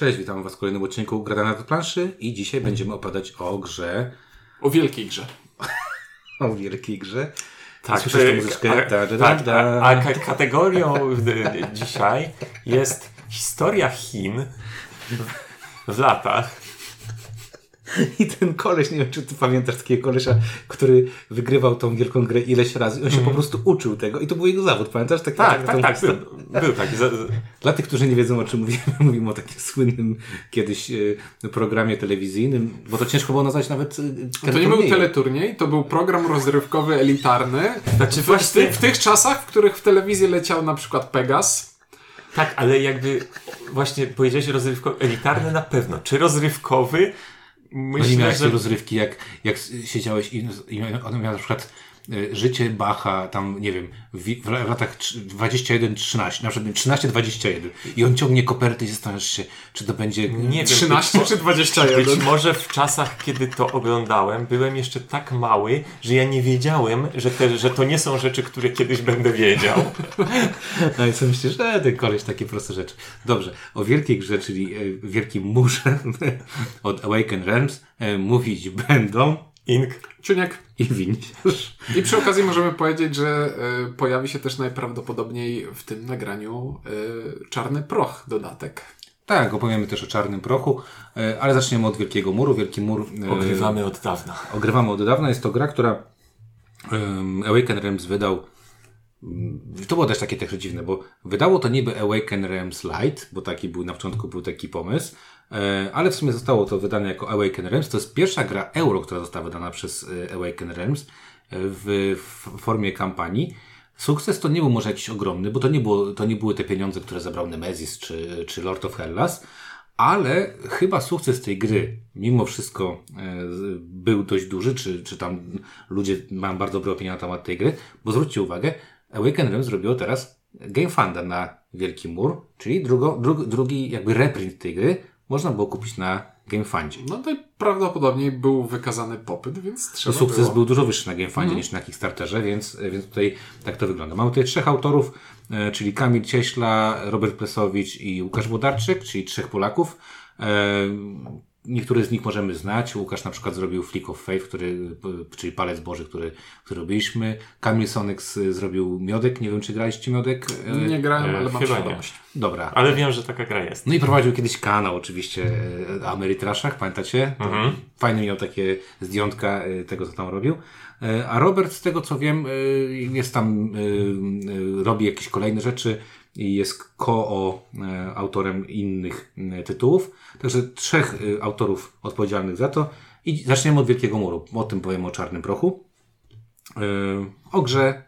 Cześć, witam Was w kolejnym odcinku Grada na planszy i dzisiaj będziemy opadać o grze, O wielkiej grze. o wielkiej grze. Tak, Słyszysz tę to- muzyczkę? a- Da, da, tak, da. a, a ka- kategorią y, dzisiaj jest historia Chin w latach. I ten koleś, nie wiem czy ty pamiętasz takiego kolesia, który wygrywał tą wielką grę ileś razy. On się po prostu uczył tego i to był jego zawód, pamiętasz? Taki, Tak, tak, tak. Był, był taki. Dla tych, którzy nie wiedzą o czym mówimy, mówimy o takim słynnym kiedyś e, programie telewizyjnym, bo to ciężko było nazwać nawet e, To nie był teleturniej, to był program rozrywkowy elitarny. Znaczy W, właśnie... ty, w tych czasach, w których w telewizji leciał na przykład Pegas. Tak, ale jakby właśnie powiedziałeś rozrywkowy, elitarny na pewno. Czy rozrywkowy? No nie Myślę, miałeś że... rozrywki, jak, jak siedziałeś i, i on miał na przykład życie Bacha, tam nie wiem, w, w latach 21-13, na przykład 13-21 i on ciągnie koperty i zastanawiasz się, czy to będzie... Nie wiem, 13 być, czy 21? być może w czasach, kiedy to oglądałem, byłem jeszcze tak mały, że ja nie wiedziałem, że, te, że to nie są rzeczy, które kiedyś będę wiedział. No i co myślisz, że ten koleś takie proste rzeczy. Dobrze, o wielkiej grze, czyli e, wielkim murze od Awaken Realms e, mówić będą Ink. Czuniek. i Winciarz. I przy okazji możemy powiedzieć, że y, pojawi się też najprawdopodobniej w tym nagraniu y, czarny proch dodatek. Tak, opowiemy też o Czarnym Prochu, e, ale zaczniemy od Wielkiego Muru. Wielki Mur... Ogrywamy od dawna. ogrywamy od dawna. Jest to gra, która Awaken Realms wydał. mm, To było też takie trochę dziwne, bo wydało to niby Awaken Realms Light, bo taki był na początku był taki pomysł, ale w sumie zostało to wydane jako Awaken Realms. To jest pierwsza gra euro, która została wydana przez e, Awaken Realms e, w, w formie kampanii. Sukces to nie był może jakiś ogromny, bo to nie, było, to nie były te pieniądze, które zabrał Nemesis czy, czy Lord of Hellas, ale chyba sukces tej gry, mimo wszystko, e, był dość duży, czy, czy tam ludzie mają bardzo dobre opinie na temat tej gry, bo zwróćcie uwagę, Awaken Realms zrobiło teraz Game Funda na Wielki Mur, czyli drugo, drug, drugi jakby reprint tej gry można było kupić na Game Fundzie. No to prawdopodobnie był wykazany popyt, więc trzeba Sukces było. był dużo wyższy na GameFundzie niż na Kickstarterze, więc, więc tutaj tak to wygląda. Mamy tutaj trzech autorów, e, czyli Kamil Cieśla, Robert Plesowicz i Łukasz Włodarczyk, czyli trzech Polaków. E, Niektóre z nich możemy znać. Łukasz na przykład zrobił Flick of Faith, który, p- czyli Palec Boży, który, który robiliśmy. Kamil Sonex y, zrobił Miodek. Nie wiem, czy graliście Miodek? E, Nie grałem, E, ale mam świadomość. Dobra. Ale wiem, że taka gra jest. No i prowadził kiedyś kanał oczywiście e, Amerytraszach, pamiętacie? To Fajny miał takie zdjątka e, tego, co tam robił. E, A Robert, z tego co wiem, e, jest tam, e, e, robi jakieś kolejne rzeczy i jest ko-autorem innych e, tytułów. Także trzech e, autorów odpowiedzialnych za to. I zaczniemy od Wielkiego Muru. O tym powiem o Czarnym Prochu. E, O grze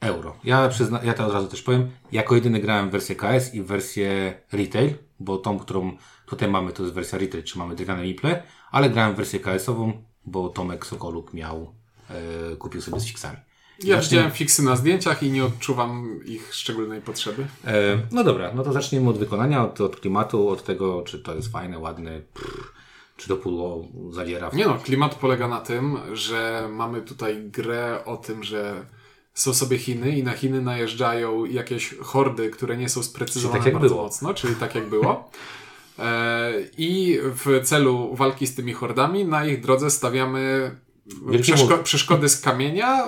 euro. Ja, przyzna, ja to od razu też powiem. Jako jedyny grałem w wersję KS i w wersję retail, bo tą, którą tutaj mamy, to jest wersja retail, czy mamy drgane miple, ale grałem w wersję KS-ową, bo Tomek Sokoluk miał, e, kupił sobie z fiksami. Ja widziałem fiksy na zdjęciach i nie odczuwam ich szczególnej potrzeby. E, no dobra, no to zacznijmy od wykonania, od, od klimatu, od tego, czy to jest fajne, ładne, czy to pudło zawiera. Nie no, klimat polega na tym, że mamy tutaj grę o tym, że są sobie Chiny i na Chiny najeżdżają jakieś hordy, które nie są sprecyzowane Czyli tak jak bardzo było. mocno, czyli tak jak było. E, I w celu walki z tymi hordami na ich drodze stawiamy przeszko- mur. przeszkody z kamienia,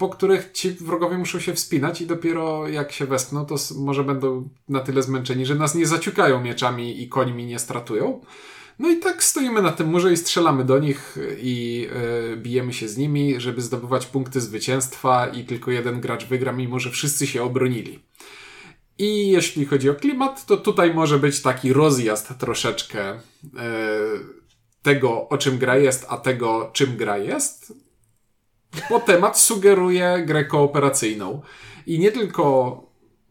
po których ci wrogowie muszą się wspinać i dopiero jak się wespną, to może będą na tyle zmęczeni, że nas nie zaciukają mieczami i końmi nie stratują. No i tak stoimy na tym murze i strzelamy do nich i e, bijemy się z nimi, żeby zdobywać punkty zwycięstwa i tylko jeden gracz wygra, mimo że wszyscy się obronili. I jeśli chodzi o klimat, to tutaj może być taki rozjazd troszeczkę e, tego, o czym gra jest, a tego, czym gra jest, bo temat sugeruje grę kooperacyjną. I nie tylko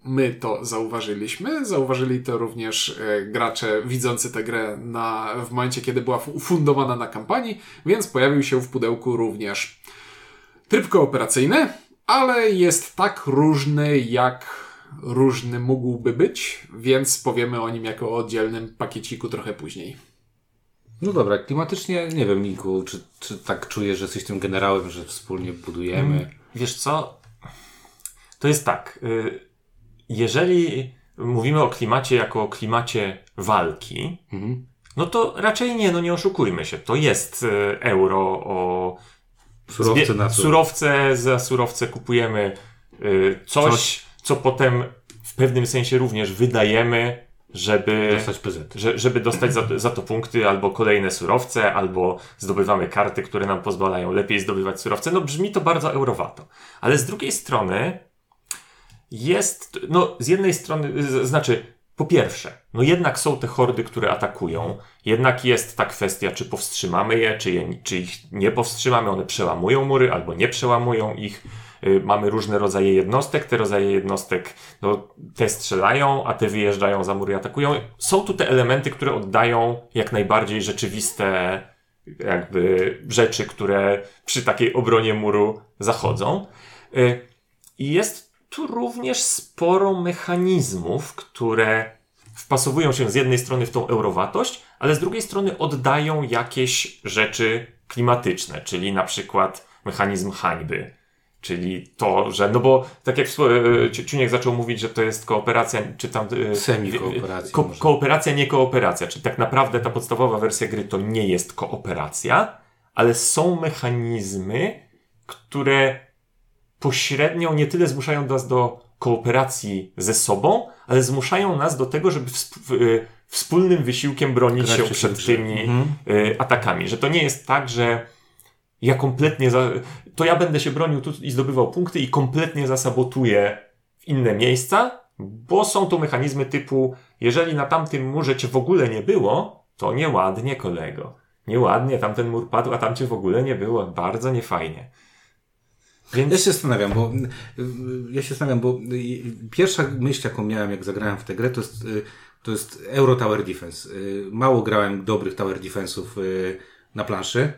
my to zauważyliśmy, zauważyli to również e, gracze widzący tę grę na, w momencie, kiedy była fu- ufundowana na kampanii, więc pojawił się w pudełku również tryb kooperacyjny, ale jest tak różny, jak różny mógłby być, więc powiemy o nim jako o oddzielnym pakieciku trochę później. No dobra, klimatycznie nie wiem, Miku, czy, czy tak czujesz, że jesteś tym generałem, że wspólnie budujemy. Wiesz co? To jest tak. y, Jeżeli mówimy o klimacie jako o klimacie walki, Mhm. no to raczej nie, no nie oszukujmy się. To jest e, euro o Surowce na sur- surowce, za surowce kupujemy y, coś, Coś. co potem w pewnym sensie również wydajemy, żeby, Dostać PZ. że, żeby dostać za, za to punkty albo kolejne surowce, albo zdobywamy karty, które nam pozwalają lepiej zdobywać surowce. No brzmi to bardzo eurowato. Ale z drugiej strony jest, no z jednej strony, z, znaczy po pierwsze, no jednak są te hordy, które atakują, jednak jest ta kwestia, czy powstrzymamy je, czy, je, czy ich nie powstrzymamy, one przełamują mury albo nie przełamują ich. Y, Mamy różne rodzaje jednostek, te rodzaje jednostek, no, te strzelają, a te wyjeżdżają za mury i atakują. Są tu te elementy, które oddają jak najbardziej rzeczywiste jakby rzeczy, które przy takiej obronie muru zachodzą. Y, I jest tu również sporo mechanizmów, które wpasowują się z jednej strony w tą eurowatość, ale z drugiej strony oddają jakieś rzeczy klimatyczne, czyli na przykład mechanizm hańby. Czyli to, że, no bo tak jak e, Ci- Ciuniek zaczął mówić, że to jest kooperacja, czy tam... e, Semi-kooperacja Ko- kooperacja, nie kooperacja. Czyli tak naprawdę ta podstawowa wersja gry to nie jest kooperacja, ale są mechanizmy, które pośrednio nie tyle zmuszają nas do kooperacji ze sobą, ale zmuszają nas do tego, żeby y, wspólnym wysiłkiem bronić Grać się przed tymi Mhm. atakami. Że to nie jest tak, że ja kompletnie, za, to ja będę się bronił tu i zdobywał punkty i kompletnie zasabotuję inne miejsca, bo są tu mechanizmy typu, jeżeli na tamtym murze cię w ogóle nie było, to nieładnie kolego. Nieładnie, tamten mur padł, a tam cię w ogóle nie było. Bardzo niefajnie. Więc Ja się zastanawiam, bo ja się zastanawiam, bo pierwsza myśl, jaką miałem, jak zagrałem w tę grę, to jest, to jest Euro Tower Defense. Mało grałem dobrych Tower Defense'ów y, na planszy,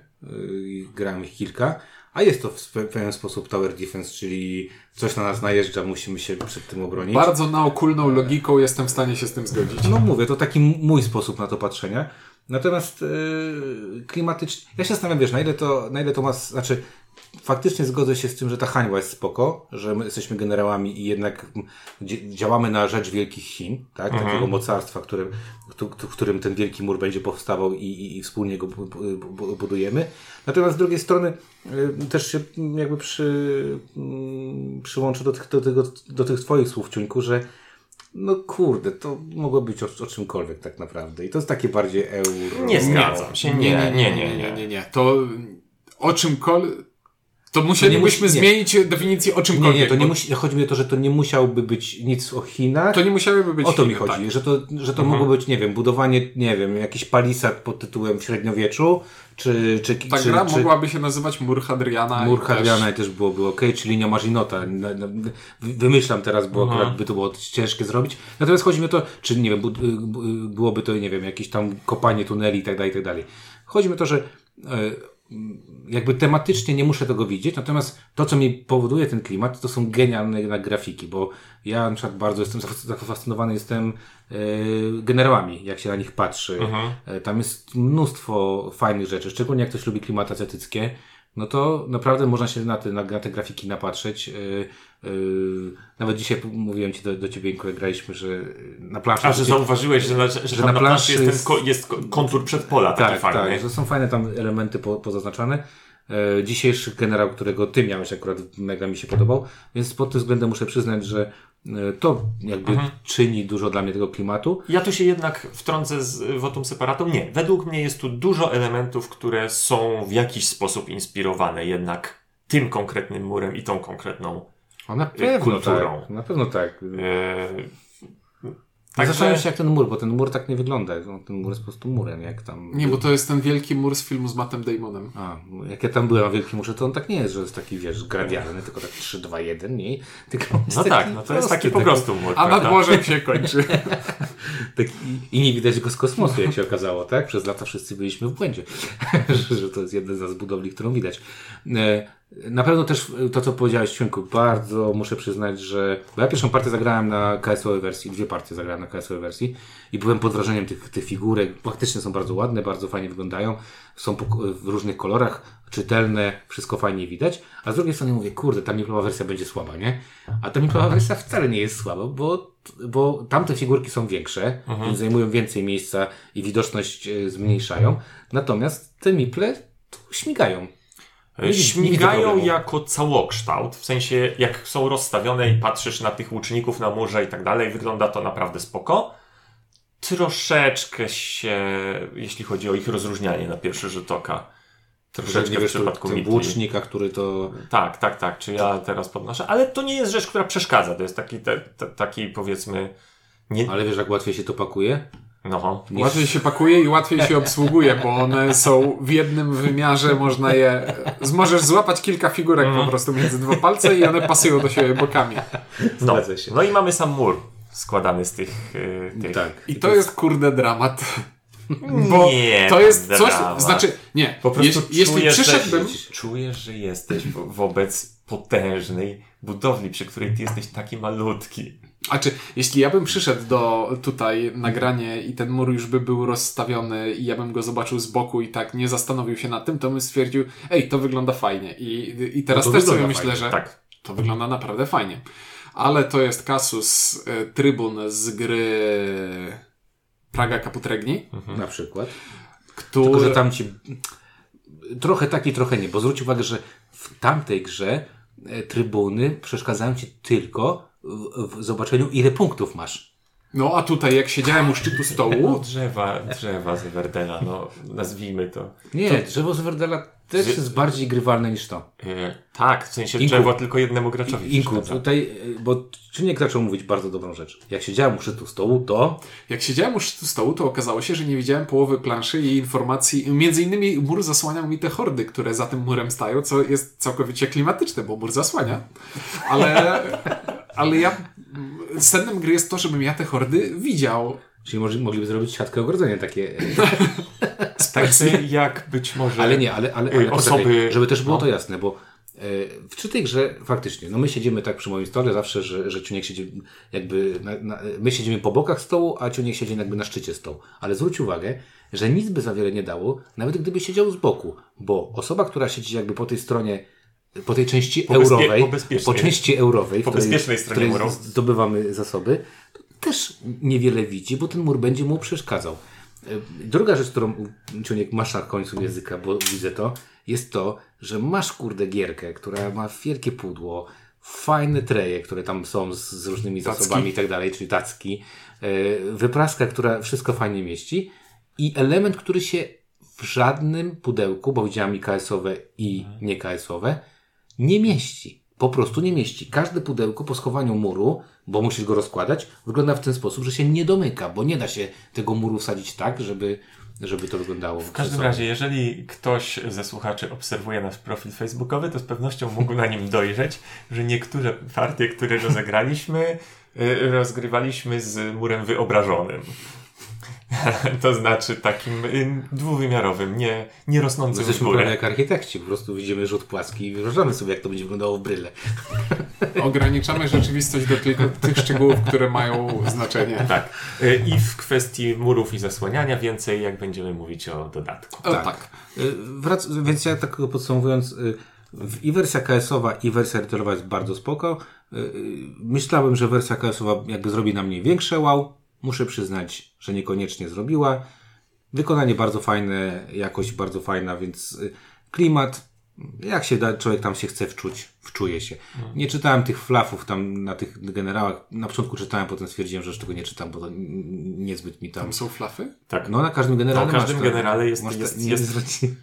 grałem ich kilka, a jest to w pewien sposób Tower Defense, czyli coś na nas najeżdża, musimy się przed tym obronić. Bardzo naokulną logiką jestem w stanie się z tym zgodzić. No mówię, to taki mój sposób na to patrzenia. Natomiast yy, klimatycznie, ja się zastanawiam, wiesz, na ile to, na ile to ma, znaczy faktycznie zgodzę się z tym, że ta hańba jest spoko, że my jesteśmy generałami i jednak działamy na rzecz wielkich Chin, tak, takiego mocarstwa, którym, którym ten wielki mur będzie powstawał i, i, i wspólnie go bu- bu- bu- budujemy. Natomiast z drugiej strony yy, też się jakby przy, mm, przyłączę do tych, do, tego, do tych twoich słów, Ciuńku, że no kurde, to mogło być o, o czymkolwiek tak naprawdę. I to jest takie bardziej euro. nie zgadzam się. Nie, nie, nie, nie, nie. nie, nie. To o czymkolwiek... To musielibyśmy musi- nie. zmienić definicję o Nie, czymkolwiek. nie, to nie musi, chodzi mi o to, że to nie musiałby być nic o Chinach. to nie musiałyby być o to mi Chiny, chodzi, tak. że to, że to mogło być, nie wiem, budowanie, nie wiem, jakiś palisad pod tytułem w średniowieczu, czy, czy, Ta czy, gra czy mogłaby się nazywać Mur Hadriana. Mur Hadriana też- i też byłoby ok, czy linia Marzinota. Wymyślam teraz, bo Mhm. akurat by to było ciężkie zrobić. Natomiast chodzi mi o to, czy nie wiem, bud- y, byłoby to, nie wiem, jakieś tam kopanie tuneli i tak dalej, i tak dalej. Chodzi mi o to, że e, jakby tematycznie nie muszę tego widzieć, natomiast to, co mi powoduje ten klimat, to są genialne grafiki, bo ja na przykład bardzo jestem zaf- zafascynowany jestem e, generałami, jak się na nich patrzy. E, tam jest mnóstwo fajnych rzeczy, szczególnie jak ktoś lubi klimaty azjatyckie, no to naprawdę można się na te, na, na te grafiki napatrzeć. Yy, nawet dzisiaj mówiłem Ci do, do Ciebie, jak graliśmy, że na planszy... A, że zauważyłeś, że na, że, że na na planszy jest, ten ko, jest ko- kontur przedpola taki tak, fajny. tak, że są fajne tam elementy po, pozaznaczane. E, dzisiejszy generał, którego Ty miałeś akurat, mega mi się podobał, więc pod tym względem muszę przyznać, że e, to jakby Mhm. czyni dużo dla mnie tego klimatu. Ja tu się jednak wtrącę z wotum separatą. Nie, według mnie jest tu dużo elementów, które są w jakiś sposób inspirowane jednak tym konkretnym murem i tą konkretną. O, na pewno kulturą. tak. Na pewno tak. Yy, Tak, Także- Zastanawiam się jak ten mur, bo ten mur tak nie wygląda. No, ten mur jest po prostu murem, jak tam... Nie, bo to jest ten wielki mur z filmu z Mattem Damonem. A, jak ja tam byłem na Wielkim Murze, to on tak nie jest, że jest taki, wiesz, gradialny, tylko tak 3, 2, 1, nie? Tylko jest no taki tak, no to jest prosty, taki po prostu mur. A nad morzem się kończy. Tak, i, I nie widać go z kosmosu, jak się okazało, tak? Przez lata wszyscy byliśmy w błędzie, że, że to jest jedna z budowli, którą widać. E, Na pewno też to, co powiedziałeś, Świnku, bardzo muszę przyznać, że. Bo ja pierwszą partię zagrałem na KSO wersji, dwie partie zagrałem na KSO wersji i byłem pod wrażeniem tych, tych figurek. Faktycznie są bardzo ładne, bardzo fajnie wyglądają. Są w różnych kolorach, czytelne, wszystko fajnie widać. A z drugiej strony mówię, kurde, ta miplowa wersja będzie słaba, nie? A ta miplowa wersja wcale nie jest słaba, bo, bo tamte figurki są większe, więc zajmują więcej miejsca i widoczność e, zmniejszają. Natomiast te miple śmigają. Śmigają problemu. jako całokształt, w sensie jak są rozstawione i patrzysz na tych łuczników na murze i tak dalej, wygląda to naprawdę spoko. Troszeczkę się, jeśli chodzi o ich rozróżnianie na pierwszy rzut oka. Troszeczkę w przypadku ten Mitli. włócznik, a który to... Tak, tak, tak. Czy ja teraz podnoszę? Ale to nie jest rzecz, która przeszkadza. To jest taki, te, te, taki powiedzmy. Nie, Ale wiesz, jak łatwiej się to pakuje? No, Łatwiej się pakuje i łatwiej się obsługuje, bo one są w jednym wymiarze, można je... Możesz złapać kilka figurek Mhm. po prostu między dwa palce i one pasują do siebie bokami. no. No i mamy sam mur składany z tych. y, tych. Tak. I to jest kurde dramat. Bo Nie, to jest coś, dramat. znaczy, nie, Po prostu jeśli, jeśli czujesz, przyszedłbym, że, czujesz, że jesteś wo- wobec potężnej budowli, przy której ty jesteś taki malutki. A czy, jeśli ja bym przyszedł do tutaj nagranie i ten mur już by był rozstawiony i ja bym go zobaczył z boku i tak nie zastanowił się nad tym, to bym stwierdził, ej, to wygląda fajnie. I, i teraz No też sobie myślę, fajnie, że Tak. to wygląda naprawdę fajnie. Ale to jest kasus y, Trybun z gry Praga Kaputregni, Na przykład. który... Tylko, że tam ci... Trochę tak i trochę nie, bo zwróć uwagę, że w tamtej grze e, trybuny przeszkadzają ci tylko w, w zobaczeniu, ile punktów masz. No a tutaj jak siedziałem u szczytu No, stołu, drzewa, drzewa z Everdela, no nazwijmy to. Nie, drzewo z Werdela też jest bardziej grywalne niż to. E, tak, w sensie Inku. drzewo tylko jednemu graczowi Inku, tutaj, e, bo Czyniek zaczął mówić bardzo dobrą rzecz. Jak siedziałem u szczytu stołu, to jak siedziałem u szczytu stołu, to okazało się, że nie widziałem połowy planszy i informacji. Między innymi mur zasłaniał mi te hordy, które za tym murem stają, co jest całkowicie klimatyczne, bo mur zasłania. Ale, ale ja. Sednem gry jest to, żebym ja te hordy widział. czyli może, mogliby zrobić siatkę ogrodzenia takie. Tacy jak być może... Ale nie, ale, ale, ale Y, poczekaj, osoby- żeby też było no. to jasne, bo e, w czy tej grze faktycznie, no my siedzimy tak przy moim stole zawsze, że, że Ciuniek siedzi jakby, na, na, my siedzimy po bokach stołu, a Ciuniek siedzi jakby na szczycie stołu. Ale zwróć uwagę, że nic by za wiele nie dało, nawet gdyby siedział z boku, bo osoba, która siedzi jakby po tej stronie, po tej części Po eurowej, po części eurowej, w po której- bezpiecznej stronie której muru. zdobywamy zasoby, to też niewiele widzi, bo ten mur będzie mu przeszkadzał. E, Druga rzecz, którą Ciuniek masz na końcu języka, bo widzę to, jest to, że masz kurde gierkę, która ma wielkie pudło, fajne treje, które tam są z, z różnymi Tacki. zasobami i tak dalej, czyli tacki, e, wypraska, która wszystko fajnie mieści i element, który się w żadnym pudełku, bo widziałem i KS-owe i nie KS-owe, nie mieści. Po prostu nie mieści. Każde pudełko po schowaniu muru, bo musisz go rozkładać, wygląda w ten sposób, że się nie domyka, bo nie da się tego muru wsadzić tak, żeby, żeby to wyglądało. W każdym razie, jeżeli ktoś ze słuchaczy obserwuje nasz profil facebookowy, to z pewnością mógł na nim dojrzeć, że niektóre partie, które rozegraliśmy, y, rozgrywaliśmy z murem wyobrażonym. to znaczy takim y, dwuwymiarowym, nie, nie rosnącym w Jesteśmy górę. jak architekci, po prostu widzimy rzut płaski i wyobrażamy sobie, jak to będzie wyglądało w bryle. Ograniczamy rzeczywistość do tylko tych szczegółów, które mają znaczenie. Tak. Y, I w kwestii murów i zasłaniania więcej, jak będziemy mówić o dodatku. O, tak. Y, Wrac- więc ja tak podsumowując, w- i wersja KS-owa, i wersja retailowa jest bardzo spoko. Myślałem, że wersja KS-owa jakby zrobi na mnie większe wow. Muszę przyznać, że niekoniecznie zrobiła. Wykonanie bardzo fajne, jakość bardzo fajna, więc y, klimat, jak się da, człowiek tam się chce wczuć, wczuje się. Nie czytałem tych flafów tam na tych generałach. Na początku czytałem, potem stwierdziłem, że już tego nie czytam, bo to niezbyt mi tam Tam są flafy? Tak. no na każdym generale Na każdym masz generale jest- masz jest- jest- i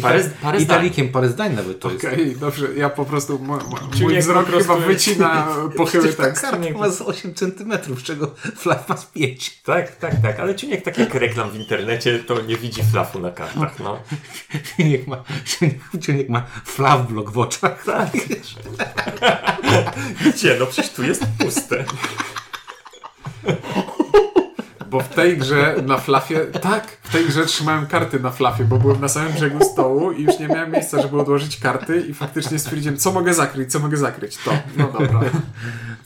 Parę- ta- parę Italikiem parę zdań nawet to Okej, jest. dobrze. Ja po prostu, mo, mój wzrok chyba wycina pochyły Przecież ta tekst. kartka ma z 8 cm, czego flaf ma z 5. Tak, tak, tak. Ale Ciuniek, tak jak reklam w internecie, to nie widzi flafu na kartach, no. Ciuniek ma, ciuniek ma flaf blok w oczach. Tak. Gdzie? No przecież tu jest puste. Bo w tej grze na flafie, tak, w tej grze trzymałem karty na flafie, bo byłem na samym brzegu stołu i już nie miałem miejsca, żeby odłożyć karty i faktycznie stwierdziłem, co mogę zakryć, co mogę zakryć, to, no dobra.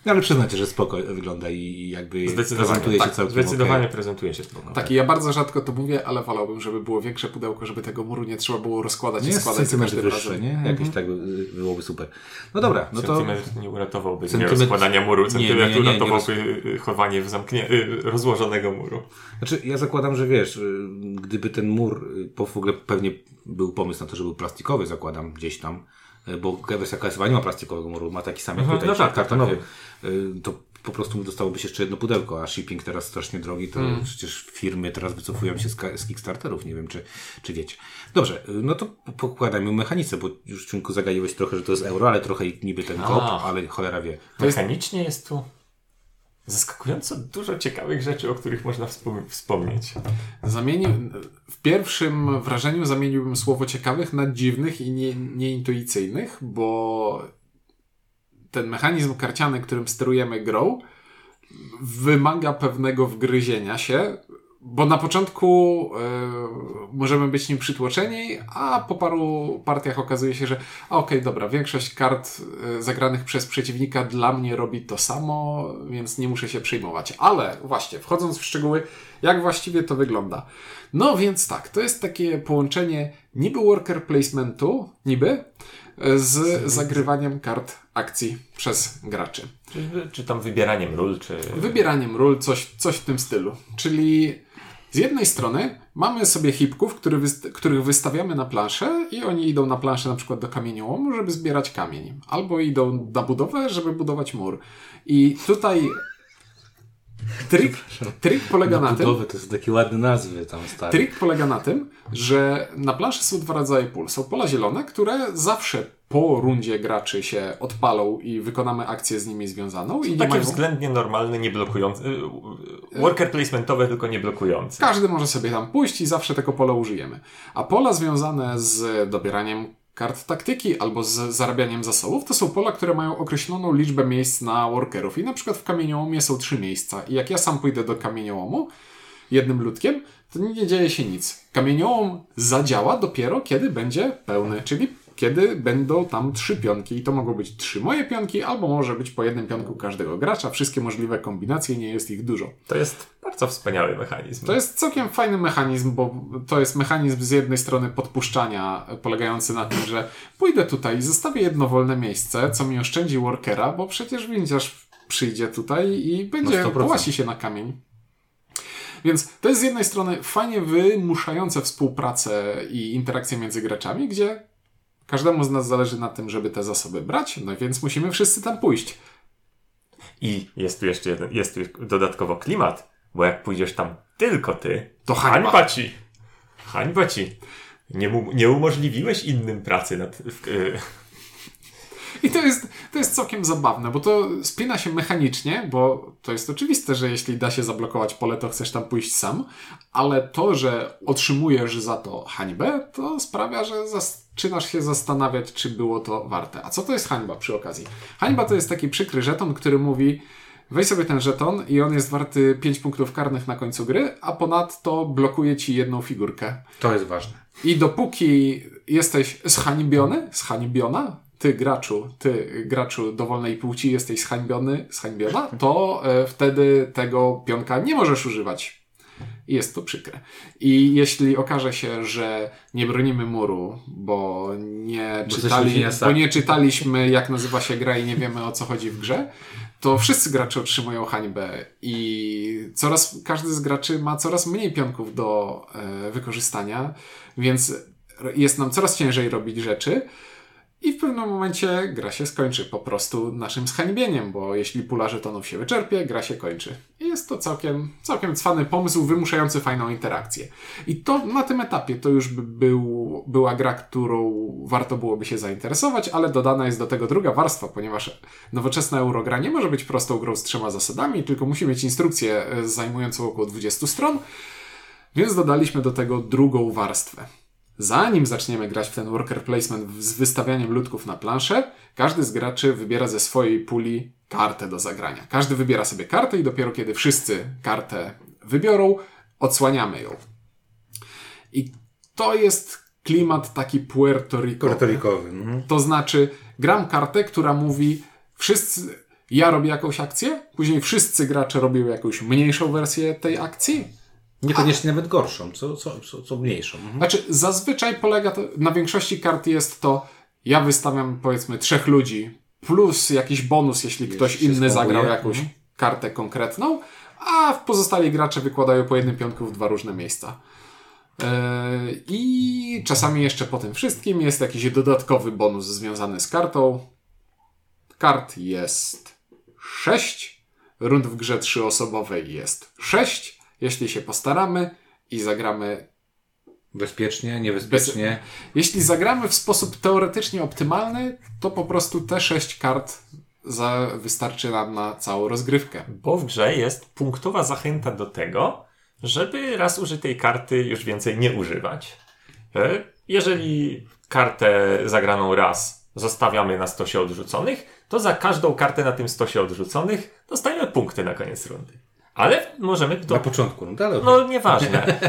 No ale przyznacie, że spoko wygląda i jakby prezentuje się tak, całkiem zdecydowanie okej. prezentuje się spoko. Tak, i ja bardzo rzadko to mówię, ale wolałbym, żeby było większe pudełko, żeby tego muru nie trzeba było rozkładać Nie i składać za każdym wyższe, razem. nie? Jakieś tak by- byłoby super. No dobra, no to... Centymetr nie uratowałby nie Centymetr- rozkładania muru, Nie, centymetr nie, nie, nie, nie uratowałby y, chowanie w zamknie... y, rozłożonego muru. Znaczy, ja zakładam, że wiesz, y, gdyby ten mur, y, po w ogóle pewnie był pomysł na to, żeby był plastikowy, zakładam gdzieś tam, bo wersja KSW nie ma plastikowego muru, ma taki sam jak Mhm, tutaj, no tak, tak, kartonowy. tak. Y, To po prostu dostałoby się jeszcze jedno pudełko, a shipping teraz strasznie drogi, to Mm. przecież firmy teraz wycofują się z, z Kickstarterów, nie wiem czy, czy wiecie. Dobrze, y, no to pokładajmy mechanice, bo już Czynku zagaiłeś trochę, że to jest euro, ale trochę niby ten kop, ale cholera wie. Mechanicznie jest tu zaskakująco dużo ciekawych rzeczy, o których można wspom- wspomnieć. Zamienił, w pierwszym wrażeniu zamieniłbym słowo ciekawych na dziwnych i nie, nieintuicyjnych, bo ten mechanizm karciany, którym sterujemy grą, wymaga pewnego wgryzienia się, bo na początku e, możemy być nim przytłoczeni, a po paru partiach okazuje się, że okej, dobra, większość kart e, zagranych przez przeciwnika dla mnie robi to samo, więc nie muszę się przejmować. Ale właśnie, wchodząc w szczegóły, jak właściwie to wygląda. No więc tak, to jest takie połączenie niby worker placementu, niby, e, z zagrywaniem kart akcji przez graczy. Czy, czy tam wybieraniem ról, czy... Wybieraniem ról, coś, coś w tym stylu. Czyli z jednej strony mamy sobie hipków, który których wystawiamy na planszę i oni idą na planszę na przykład do kamieniołomu, żeby zbierać kamień. Albo idą na budowę, żeby budować mur. I tutaj trik, trik polega na tym, Budowy to są takie ładne nazwy tam stare. Trik polega na tym, że na planszy są dwa rodzaje pól. Są pola zielone, które zawsze po rundzie graczy się odpalą i wykonamy akcję z nimi związaną. I nie Takie mają... względnie normalne, nie blokujące. y, y, Worker placementowe, tylko nie blokujące. Każdy może sobie tam pójść i zawsze tego pola użyjemy. A pola związane z dobieraniem kart taktyki albo z zarabianiem zasobów, to są pola, które mają określoną liczbę miejsc na workerów. I na przykład w kamieniołomie są trzy miejsca. I jak ja sam pójdę do kamieniołomu jednym ludkiem, to nie dzieje się nic. Kamieniołom zadziała dopiero kiedy będzie pełny, czyli kiedy będą tam trzy pionki. I to mogą być trzy moje pionki, albo może być po jednym pionku każdego gracza. Wszystkie możliwe kombinacje, nie jest ich dużo. To jest bardzo wspaniały mechanizm. To jest całkiem fajny mechanizm, bo to jest mechanizm z jednej strony podpuszczania, polegający na tym, że pójdę tutaj i zostawię jedno wolne miejsce, co mi oszczędzi workera, bo przecież windziarz przyjdzie tutaj i będzie No 100%. połasi się na kamień. Więc to jest z jednej strony fajnie wymuszające współpracę i interakcję między graczami, gdzie każdemu z nas zależy na tym, żeby te zasoby brać, no więc musimy wszyscy tam pójść. I jest tu jeszcze jeden, jest tu dodatkowo klimat, bo jak pójdziesz tam tylko ty, To hańba. hańba ci. Hańba ci. Nie, mu, nie umożliwiłeś innym pracy nad, w, I to jest, to jest całkiem zabawne, bo to spina się mechanicznie, bo to jest oczywiste, że jeśli da się zablokować pole, to chcesz tam pójść sam, ale to, że otrzymujesz za to hańbę, to sprawia, że zaczynasz się zastanawiać, czy było to warte. A co to jest hańba przy okazji? Hańba to jest taki przykry żeton, który mówi weź sobie ten żeton i on jest warty 5 punktów karnych na końcu gry, a ponadto blokuje ci jedną figurkę. To jest ważne. I dopóki jesteś zhańbiony, zhańbiona, ty graczu, ty graczu dowolnej płci jesteś zhańbiony, zhańbiona, to e, wtedy tego pionka nie możesz używać. Jest to przykre. I jeśli okaże się, że nie bronimy muru, bo nie, Bo czytali, bo nie czytaliśmy, jak nazywa się gra i nie wiemy o co chodzi w grze, to wszyscy gracze otrzymują hańbę i coraz, każdy z graczy ma coraz mniej pionków do e, wykorzystania, więc jest nam coraz ciężej robić rzeczy i w pewnym momencie gra się skończy po prostu naszym zhańbieniem, bo jeśli pula żetonów się wyczerpie, gra się kończy. I jest to całkiem, całkiem cwany pomysł, wymuszający fajną interakcję. I to na tym etapie to już by był, była gra, którą warto byłoby się zainteresować, ale dodana jest do tego druga warstwa, ponieważ nowoczesna Eurogra nie może być prostą grą z trzema zasadami, tylko musi mieć instrukcję e, zajmującą około 20 stron, więc dodaliśmy do tego drugą warstwę. Zanim zaczniemy grać w ten worker placement z wystawianiem ludków na planszę, każdy z graczy wybiera ze swojej puli kartę do zagrania. Każdy wybiera sobie kartę i dopiero kiedy wszyscy kartę wybiorą, odsłaniamy ją. I to jest klimat taki. Puertorikowy. Mhm. To znaczy, gram kartę, która mówi, wszyscy, ja robię jakąś akcję, później wszyscy gracze robią jakąś mniejszą wersję tej akcji. Niekoniecznie nawet gorszą, co, co, co, co mniejszą. Mhm. Znaczy, zazwyczaj polega to, na większości kart jest to, ja wystawiam powiedzmy trzech ludzi, plus jakiś bonus, jeśli ktoś inny zagrał jakąś Mhm. kartę konkretną, a pozostali gracze wykładają po jednym pionku w dwa różne miejsca. Yy, I czasami jeszcze po tym wszystkim jest jakiś dodatkowy bonus związany z kartą. Kart jest 6. Rund w grze trzyosobowej jest 6. Jeśli się postaramy i zagramy Bezpiecznie, niebezpiecznie. jeśli zagramy w sposób teoretycznie optymalny, to po prostu te 6 kart za, wystarczy nam na całą rozgrywkę. Bo w grze jest punktowa zachęta do tego, żeby raz użytej karty już więcej nie używać. E, Jeżeli kartę zagraną raz zostawiamy na stosie odrzuconych, to za każdą kartę na tym stosie odrzuconych dostajemy punkty na koniec rundy. Ale możemy to Na początku, no dalej. No, nieważne.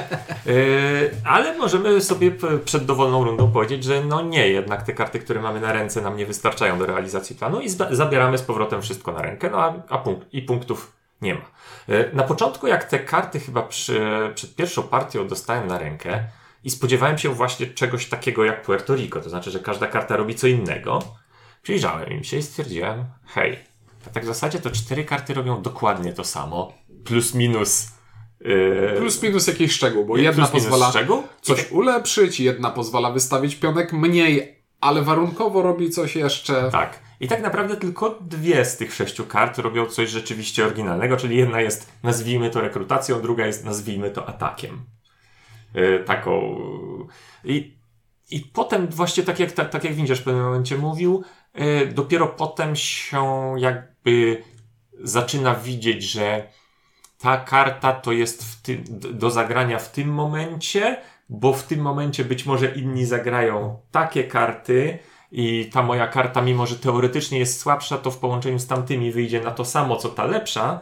Yy, ale możemy sobie przed dowolną rundą powiedzieć, że no nie, jednak te karty, które mamy na ręce nam nie wystarczają do realizacji planu i zabieramy z powrotem wszystko na rękę, no a, a punkt, i punktów nie ma. Yy, na początku, jak te karty chyba przy, przed pierwszą partią dostałem na rękę i spodziewałem się właśnie czegoś takiego jak Puerto Rico, to znaczy, że każda karta robi co innego, przyjrzałem im się i stwierdziłem, hej, tak w zasadzie to cztery karty robią dokładnie to samo, plus minus Yy, Plus minus jakiś szczegół, bo jedna pozwala szczegół? coś ulepszyć, jedna pozwala wystawić pionek mniej, ale warunkowo robi coś jeszcze. Tak. I tak naprawdę tylko dwie z tych sześciu kart robią coś rzeczywiście oryginalnego, czyli jedna jest, nazwijmy to rekrutacją, druga jest, nazwijmy to atakiem. Yy, taką. I, I potem, właśnie tak jak, tak, tak jak Windziarz w pewnym momencie mówił, yy, dopiero potem się jakby zaczyna widzieć, że ta karta to jest w do zagrania w tym momencie, bo w tym momencie być może inni zagrają takie karty i ta moja karta, mimo że teoretycznie jest słabsza, to w połączeniu z tamtymi wyjdzie na to samo, co ta lepsza.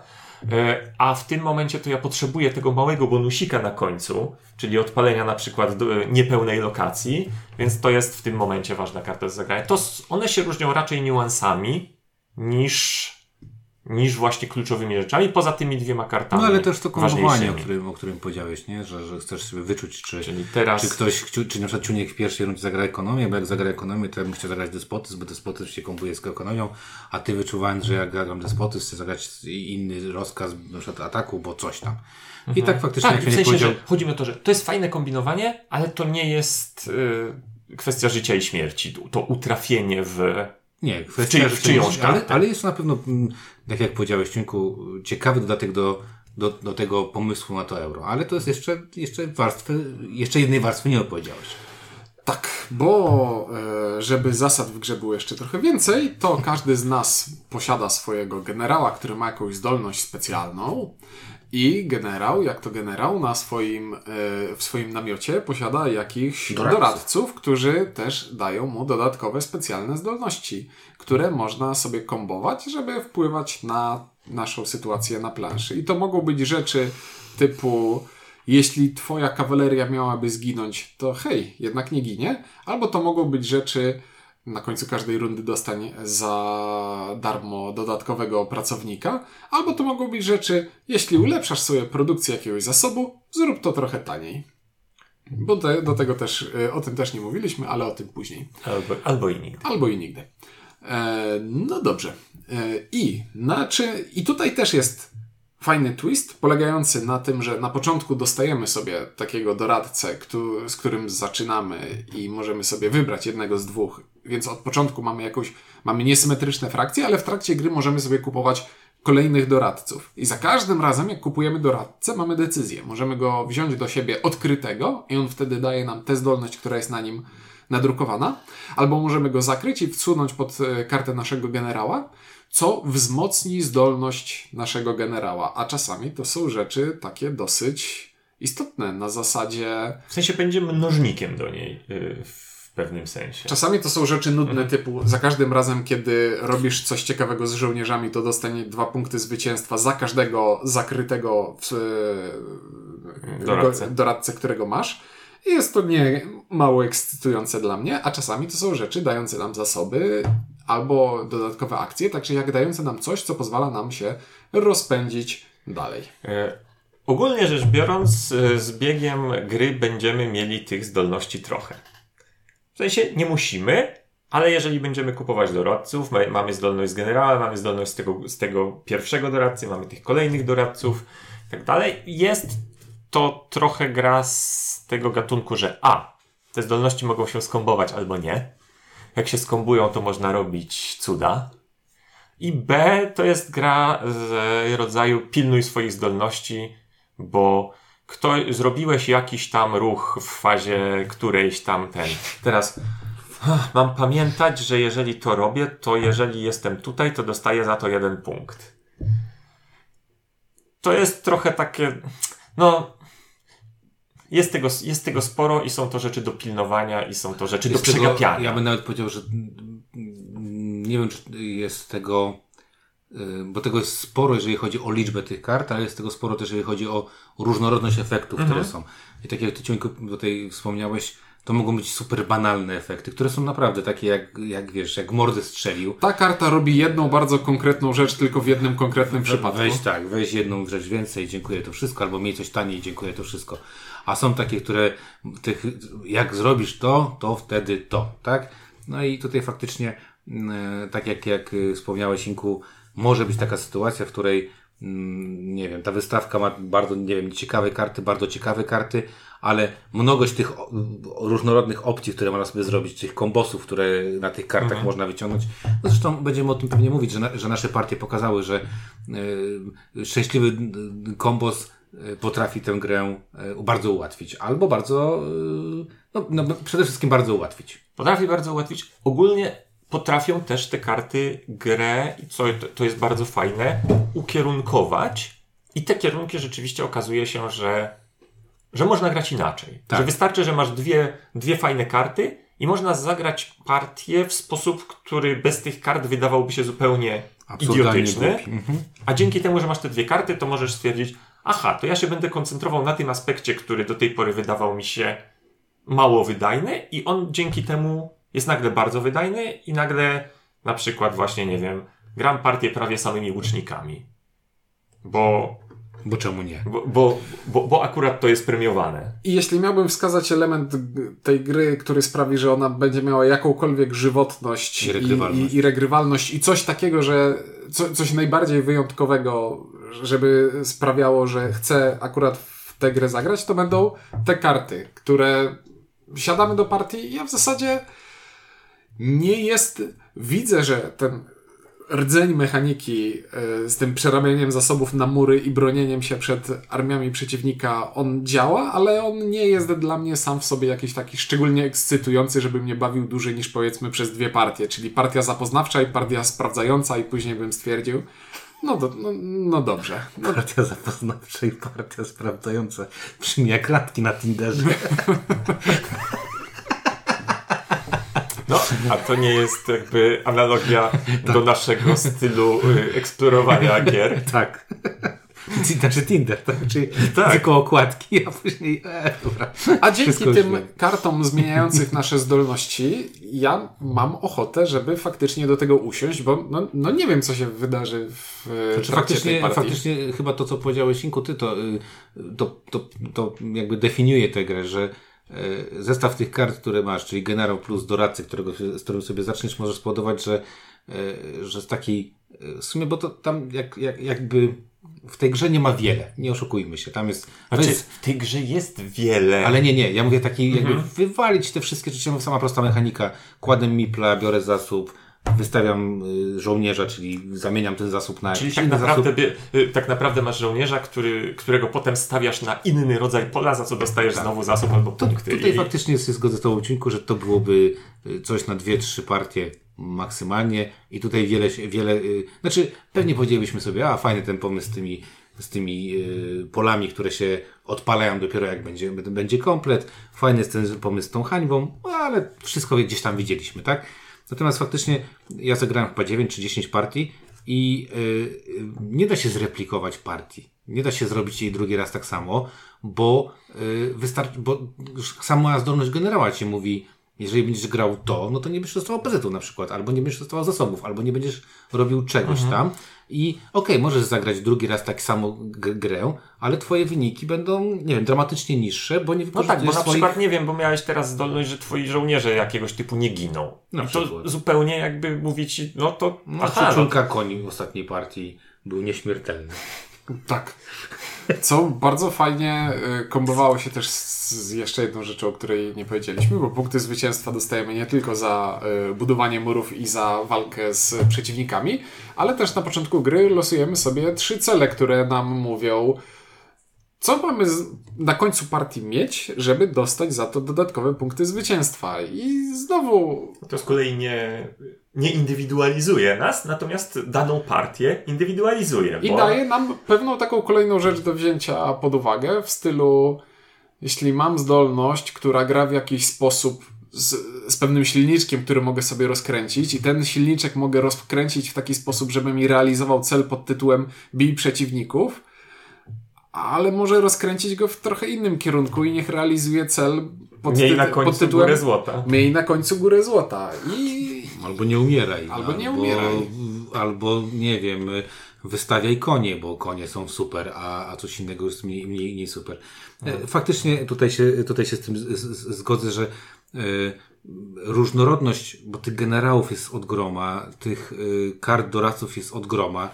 E, A w tym momencie to ja potrzebuję tego małego bonusika na końcu, czyli odpalenia na przykład e, niepełnej lokacji, więc to jest w tym momencie ważna karta do zagrania. To one się różnią raczej niuansami niż, niż właśnie kluczowymi rzeczami, poza tymi dwiema kartami. No ale też to kombowanie, o którym, o którym powiedziałeś, nie? Że, że chcesz sobie wyczuć, czy, teraz czy ktoś, czy, czy na przykład Ciuniek w pierwszej rundzie zagra ekonomię, bo jak zagra ekonomię, to ja bym chciał zagrać despotyzm, bo despotyzm się kombuje z ekonomią, a ty wyczuwając, że jak gram despotyzm, chcę zagrać inny rozkaz, na przykład ataku, bo coś tam. I tak faktycznie, Tak, w sensie, powiedział, że chodzi mi o to, że to jest fajne kombinowanie, ale to nie jest y, kwestia życia i śmierci. To- utrafienie w... Nie, kwestia, w czyjąś ale, kartę. ale jest to na pewno, mm, tak jak powiedziałeś, Ciunku, ciekawy dodatek do, do, do tego pomysłu na to euro. Ale to jest jeszcze, jeszcze warstwy, jeszcze jednej warstwy nie opowiedziałeś. Tak, bo e, żeby zasad w grze było jeszcze trochę więcej, to każdy z nas posiada swojego generała, który ma jakąś zdolność specjalną. I generał, jak to generał, na swoim, e, w swoim namiocie posiada jakichś Doradców. doradców, którzy też dają mu dodatkowe specjalne zdolności, które można sobie kombować, żeby wpływać na naszą sytuację na planszy. I to mogą być rzeczy typu jeśli twoja kawaleria miałaby zginąć, to hej, jednak nie ginie. Albo to mogą być rzeczy, na końcu każdej rundy dostań za darmo dodatkowego pracownika. Albo to mogą być rzeczy, jeśli ulepszasz sobie produkcję jakiegoś zasobu, zrób to trochę taniej. Bo te, do tego też, y, o tym też nie mówiliśmy, ale o tym później. Albo, albo i nigdy. Albo i nigdy. E, no dobrze. E, I, znaczy, I tutaj też jest fajny twist, polegający na tym, że na początku dostajemy sobie takiego doradcę, któ- z którym zaczynamy i możemy sobie wybrać jednego z dwóch. Więc od początku mamy jakąś, mamy niesymetryczne frakcje, ale w trakcie gry możemy sobie kupować kolejnych doradców. I za każdym razem, jak kupujemy doradcę, mamy decyzję. Możemy go wziąć do siebie odkrytego i on wtedy daje nam tę zdolność, która jest na nim nadrukowana, albo możemy go zakryć i wsunąć pod e, kartę naszego generała, co wzmocni zdolność naszego generała. A czasami to są rzeczy takie dosyć istotne na zasadzie W sensie będzie mnożnikiem do niej y, pewnym sensie. Czasami to są rzeczy nudne, typu za każdym razem, kiedy robisz coś ciekawego z żołnierzami, to dostanie dwa punkty zwycięstwa za każdego zakrytego w, e, Doradcę. doradcę, którego masz. I jest to nie mało ekscytujące dla mnie, a czasami to są rzeczy dające nam zasoby albo dodatkowe akcje, także jak dające nam coś, co pozwala nam się rozpędzić dalej. E, ogólnie rzecz biorąc, e, z biegiem gry będziemy mieli tych zdolności trochę. W sensie nie musimy, ale jeżeli będziemy kupować doradców, ma- mamy zdolność generała, mamy zdolność z tego, z tego pierwszego doradcy, mamy tych kolejnych doradców i tak dalej, jest to trochę gra z tego gatunku, że a, te zdolności mogą się skombować albo nie. Jak się skombują, to można robić cuda. I B to jest gra z rodzaju pilnuj swoich zdolności, bo kto, zrobiłeś jakiś tam ruch w fazie którejś tam ten. Teraz ach, mam pamiętać, że jeżeli to robię, to jeżeli jestem tutaj, to dostaję za to jeden punkt. To jest trochę takie, no, jest tego, jest tego sporo i są to rzeczy do pilnowania i są to rzeczy Jest do tego- przegapiania. Ja bym nawet powiedział, że mm, nie wiem, czy jest tego, bo tego jest sporo, jeżeli chodzi o liczbę tych kart, ale jest tego sporo też, jeżeli chodzi o różnorodność efektów, które są. I tak jak Ty Ciuńku tutaj wspomniałeś, to mogą być super banalne efekty, które są naprawdę takie jak, jak wiesz, jak mordy strzelił. Ta karta robi jedną bardzo konkretną rzecz tylko w jednym konkretnym przypadku. Weź tak, weź jedną rzecz więcej, dziękuję to wszystko, albo miej coś taniej, dziękuję to wszystko. A są takie, które tych, jak zrobisz to, to wtedy to, tak? No i tutaj faktycznie, mm, tak jak, jak y, wspomniałeś, Inku, może być taka sytuacja, w której mm, nie wiem, ta wystawka ma bardzo, nie wiem, ciekawe karty, bardzo ciekawe karty, ale mnogość tych różnorodnych opcji, które można sobie zrobić, tych kombosów, które na tych kartach można wyciągnąć. No zresztą będziemy o tym pewnie mówić, że, na, że nasze partie pokazały, że y, szczęśliwy y, kombos y, potrafi tę grę bardzo ułatwić. Albo bardzo, no, no przede wszystkim bardzo ułatwić. Potrafi bardzo ułatwić. Ogólnie potrafią też te karty grę, i co to, jest bardzo fajne, ukierunkować. I te kierunki rzeczywiście okazuje się, że, że można grać inaczej. Tak. Że wystarczy, że masz dwie, dwie fajne karty i można zagrać partię w sposób, który bez tych kart wydawałby się zupełnie Absurdalnie idiotyczny. Mhm. A dzięki temu, że masz te dwie karty, to możesz stwierdzić, aha, to ja się będę koncentrował na tym aspekcie, który do tej pory wydawał mi się mało wydajny i on dzięki temu jest nagle bardzo wydajny i nagle na przykład właśnie, nie wiem, gram partię prawie samymi łucznikami. Bo, Bo czemu nie? bo, bo, bo, bo akurat to jest premiowane. I jeśli miałbym wskazać element tej gry, który sprawi, że ona będzie miała jakąkolwiek żywotność I regrywalność. i, i regrywalność i coś takiego, że co, coś najbardziej wyjątkowego, żeby sprawiało, że chcę akurat w tę grę zagrać, to będą te karty, które siadamy do partii i ja w zasadzie nie jest. Widzę, że ten rdzeń mechaniki y, z tym przerabianiem zasobów na mury i bronieniem się przed armiami przeciwnika, on działa, ale on nie jest dla mnie sam w sobie jakiś taki szczególnie ekscytujący, żeby mnie bawił dłużej niż powiedzmy przez dwie partie, czyli partia zapoznawcza i partia sprawdzająca i później bym stwierdził, no, do, no, no dobrze. No, Partia zapoznawcza i partia sprawdzająca. Brzmi jak randki na Tinderze. No, a to nie jest jakby analogia do naszego stylu y, eksplorowania gier. tak. Znaczy Tinder, tak? Czyli Tak. tylko okładki, a później... E, dobra. A dzięki Wszystko tym źle. kartom zmieniających nasze zdolności, ja mam ochotę, żeby faktycznie do tego usiąść, bo no, no nie wiem, co się wydarzy w Znaczy, faktycznie, faktycznie chyba to, co powiedziałeś, Inku, ty, to, y, to, to, to jakby definiuje tę grę, że zestaw tych kart, które masz, czyli generał plus doradcy, którego, z którym sobie zaczniesz, może spowodować, że, y, że z takiej, y, w sumie, bo to tam jak, jak, jakby w tej grze nie ma wiele, nie oszukujmy się, tam jest, Znaczy, jest w tej grze jest wiele. ale nie, nie, ja mówię taki, jakby Mhm. wywalić te wszystkie rzeczy, sama prosta mechanika, kładę mipla, biorę zasób, wystawiam y, żołnierza, czyli zamieniam ten zasób na Czyli tak naprawdę, zasób. y, tak naprawdę masz żołnierza, który, którego potem stawiasz na inny rodzaj pola, za co dostajesz znowu zasób albo Tak. To, punkty. tutaj I- faktycznie się zgodzę z Tobą, Cinku, że to byłoby y, coś na dwie, trzy partie maksymalnie i tutaj wiele, się- wiele, znaczy pewnie powiedzielibyśmy sobie, a fajny ten pomysł z tymi z tymi y, polami, które się odpalają dopiero jak będzie, będzie komplet. Fajny jest ten pomysł z tą hańbą, no, ale wszystko gdzieś tam widzieliśmy, tak? Natomiast faktycznie ja zagrałem chyba 9 czy 10 partii i y, y, nie da się zreplikować partii. Nie da się zrobić jej drugi raz tak samo, bo y, wystarczy, bo sama zdolność generała ci mówi, jeżeli będziesz grał to, no to nie będziesz dostawał PZ-u na przykład, albo nie będziesz dostawał zasobów, albo nie będziesz robił czegoś Mhm. tam. I okej, możesz zagrać drugi raz tak samo grę, ale twoje wyniki będą, nie wiem, dramatycznie niższe, bo nie No tak, bo wykorzystujesz na swoich... przykład, nie wiem, bo miałeś teraz zdolność, że twoi żołnierze jakiegoś typu nie giną. Na I to przykład. zupełnie jakby mówi ci, no to No, aha, no, koni w ostatniej partii był nieśmiertelny. Tak. Co bardzo fajnie y, kombowało się też z, jeszcze jedną rzeczą, o której nie powiedzieliśmy, bo punkty zwycięstwa dostajemy nie tylko za y, budowanie murów i za walkę z przeciwnikami, ale też na początku gry losujemy sobie trzy cele, które nam mówią, co mamy na końcu partii mieć, żeby dostać za to dodatkowe punkty zwycięstwa. I znowu to z kolei nie, nie indywidualizuje nas, natomiast daną partię indywidualizuje. I bo... daje nam pewną taką kolejną rzecz do wzięcia pod uwagę w stylu jeśli mam zdolność, która gra w jakiś sposób z, z pewnym silniczkiem, który mogę sobie rozkręcić i ten silniczek mogę rozkręcić w taki sposób, żeby mi realizował cel pod tytułem bij przeciwników, ale może rozkręcić go w trochę innym kierunku i niech realizuje cel pod, Miej na końcu pod tytułem górę złota. miej na końcu górę złota. I Albo nie umieraj. Albo nie umieraj. Albo, nie wiem, wystawiaj konie, bo konie są super, a, a coś innego jest mniej, mniej, mniej super. E, Faktycznie tutaj się, tutaj się z tym z, z, zgodzę, że e, różnorodność, bo tych generałów jest od groma, tych e, kart doradców jest od groma.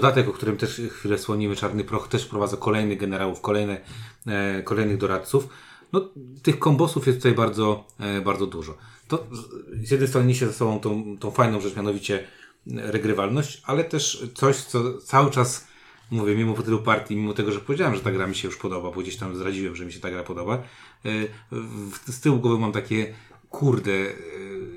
Dodatek, o którym też chwilę słonimy, Czarny Proch, też wprowadza kolejnych generałów, kolejne, e, kolejnych doradców. No, tych kombosów jest tutaj bardzo, e, bardzo dużo. To z- jednej strony niesie ze sobą tą, tą fajną rzecz, mianowicie e, regrywalność, ale też coś, co cały czas mówię, mimo tylu partii, mimo tego, że powiedziałem, że ta gra mi się już podoba, bo gdzieś tam zdradziłem, że mi się ta gra podoba, e, z tyłu głowy mam takie, kurde, e,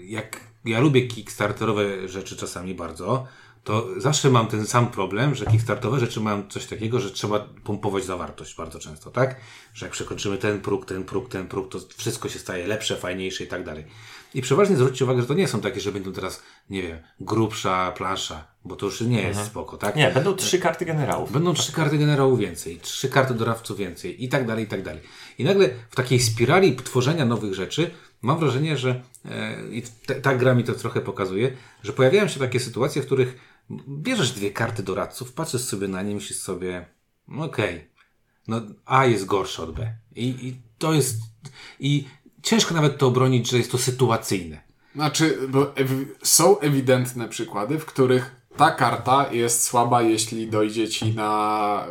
jak ja lubię kickstarterowe rzeczy czasami bardzo, to zawsze mam ten sam problem, że kickstartowe rzeczy mają coś takiego, że trzeba pompować zawartość bardzo często, tak? Że jak przekroczymy ten próg, ten próg, ten próg, to wszystko się staje lepsze, fajniejsze i tak dalej. I przeważnie zwróćcie uwagę, że to nie są takie, że będą teraz, nie wiem, grubsza plansza, bo to już nie jest spoko, tak? Nie, będą trzy karty generałów. Będą trzy karty generałów więcej, trzy karty doradców więcej i tak dalej, i tak dalej. I nagle w takiej spirali tworzenia nowych rzeczy mam wrażenie, że e, i ta, ta gra mi to trochę pokazuje, że pojawiają się takie sytuacje, w których bierzesz dwie karty doradców, patrzysz sobie na nie, myślisz sobie, no okej, no A jest gorsze od B. I, I to jest, i ciężko nawet to obronić, że jest to sytuacyjne. Znaczy, bo ewi- są ewidentne przykłady, w których ta karta jest słaba, jeśli dojdzie ci na.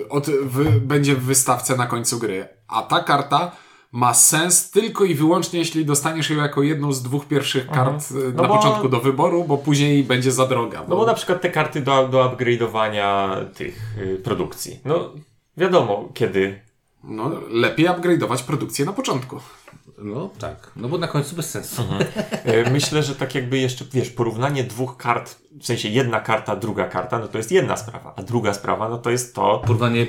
y, Od, wy, będzie w wystawce na końcu gry. A ta karta ma sens tylko i wyłącznie, jeśli dostaniesz ją jako jedną z dwóch pierwszych kart y, No na bo- początku do wyboru, bo później będzie za droga. No bo na przykład te karty do, do upgrade'owania tych y, produkcji. No wiadomo, kiedy. no, lepiej upgrade'ować produkcję na początku. No tak, no bo na końcu bez sensu. Y, Myślę, że tak jakby jeszcze, wiesz, porównanie dwóch kart, w sensie jedna karta, druga karta, no to jest jedna sprawa. A druga sprawa, no to jest to, Porównanie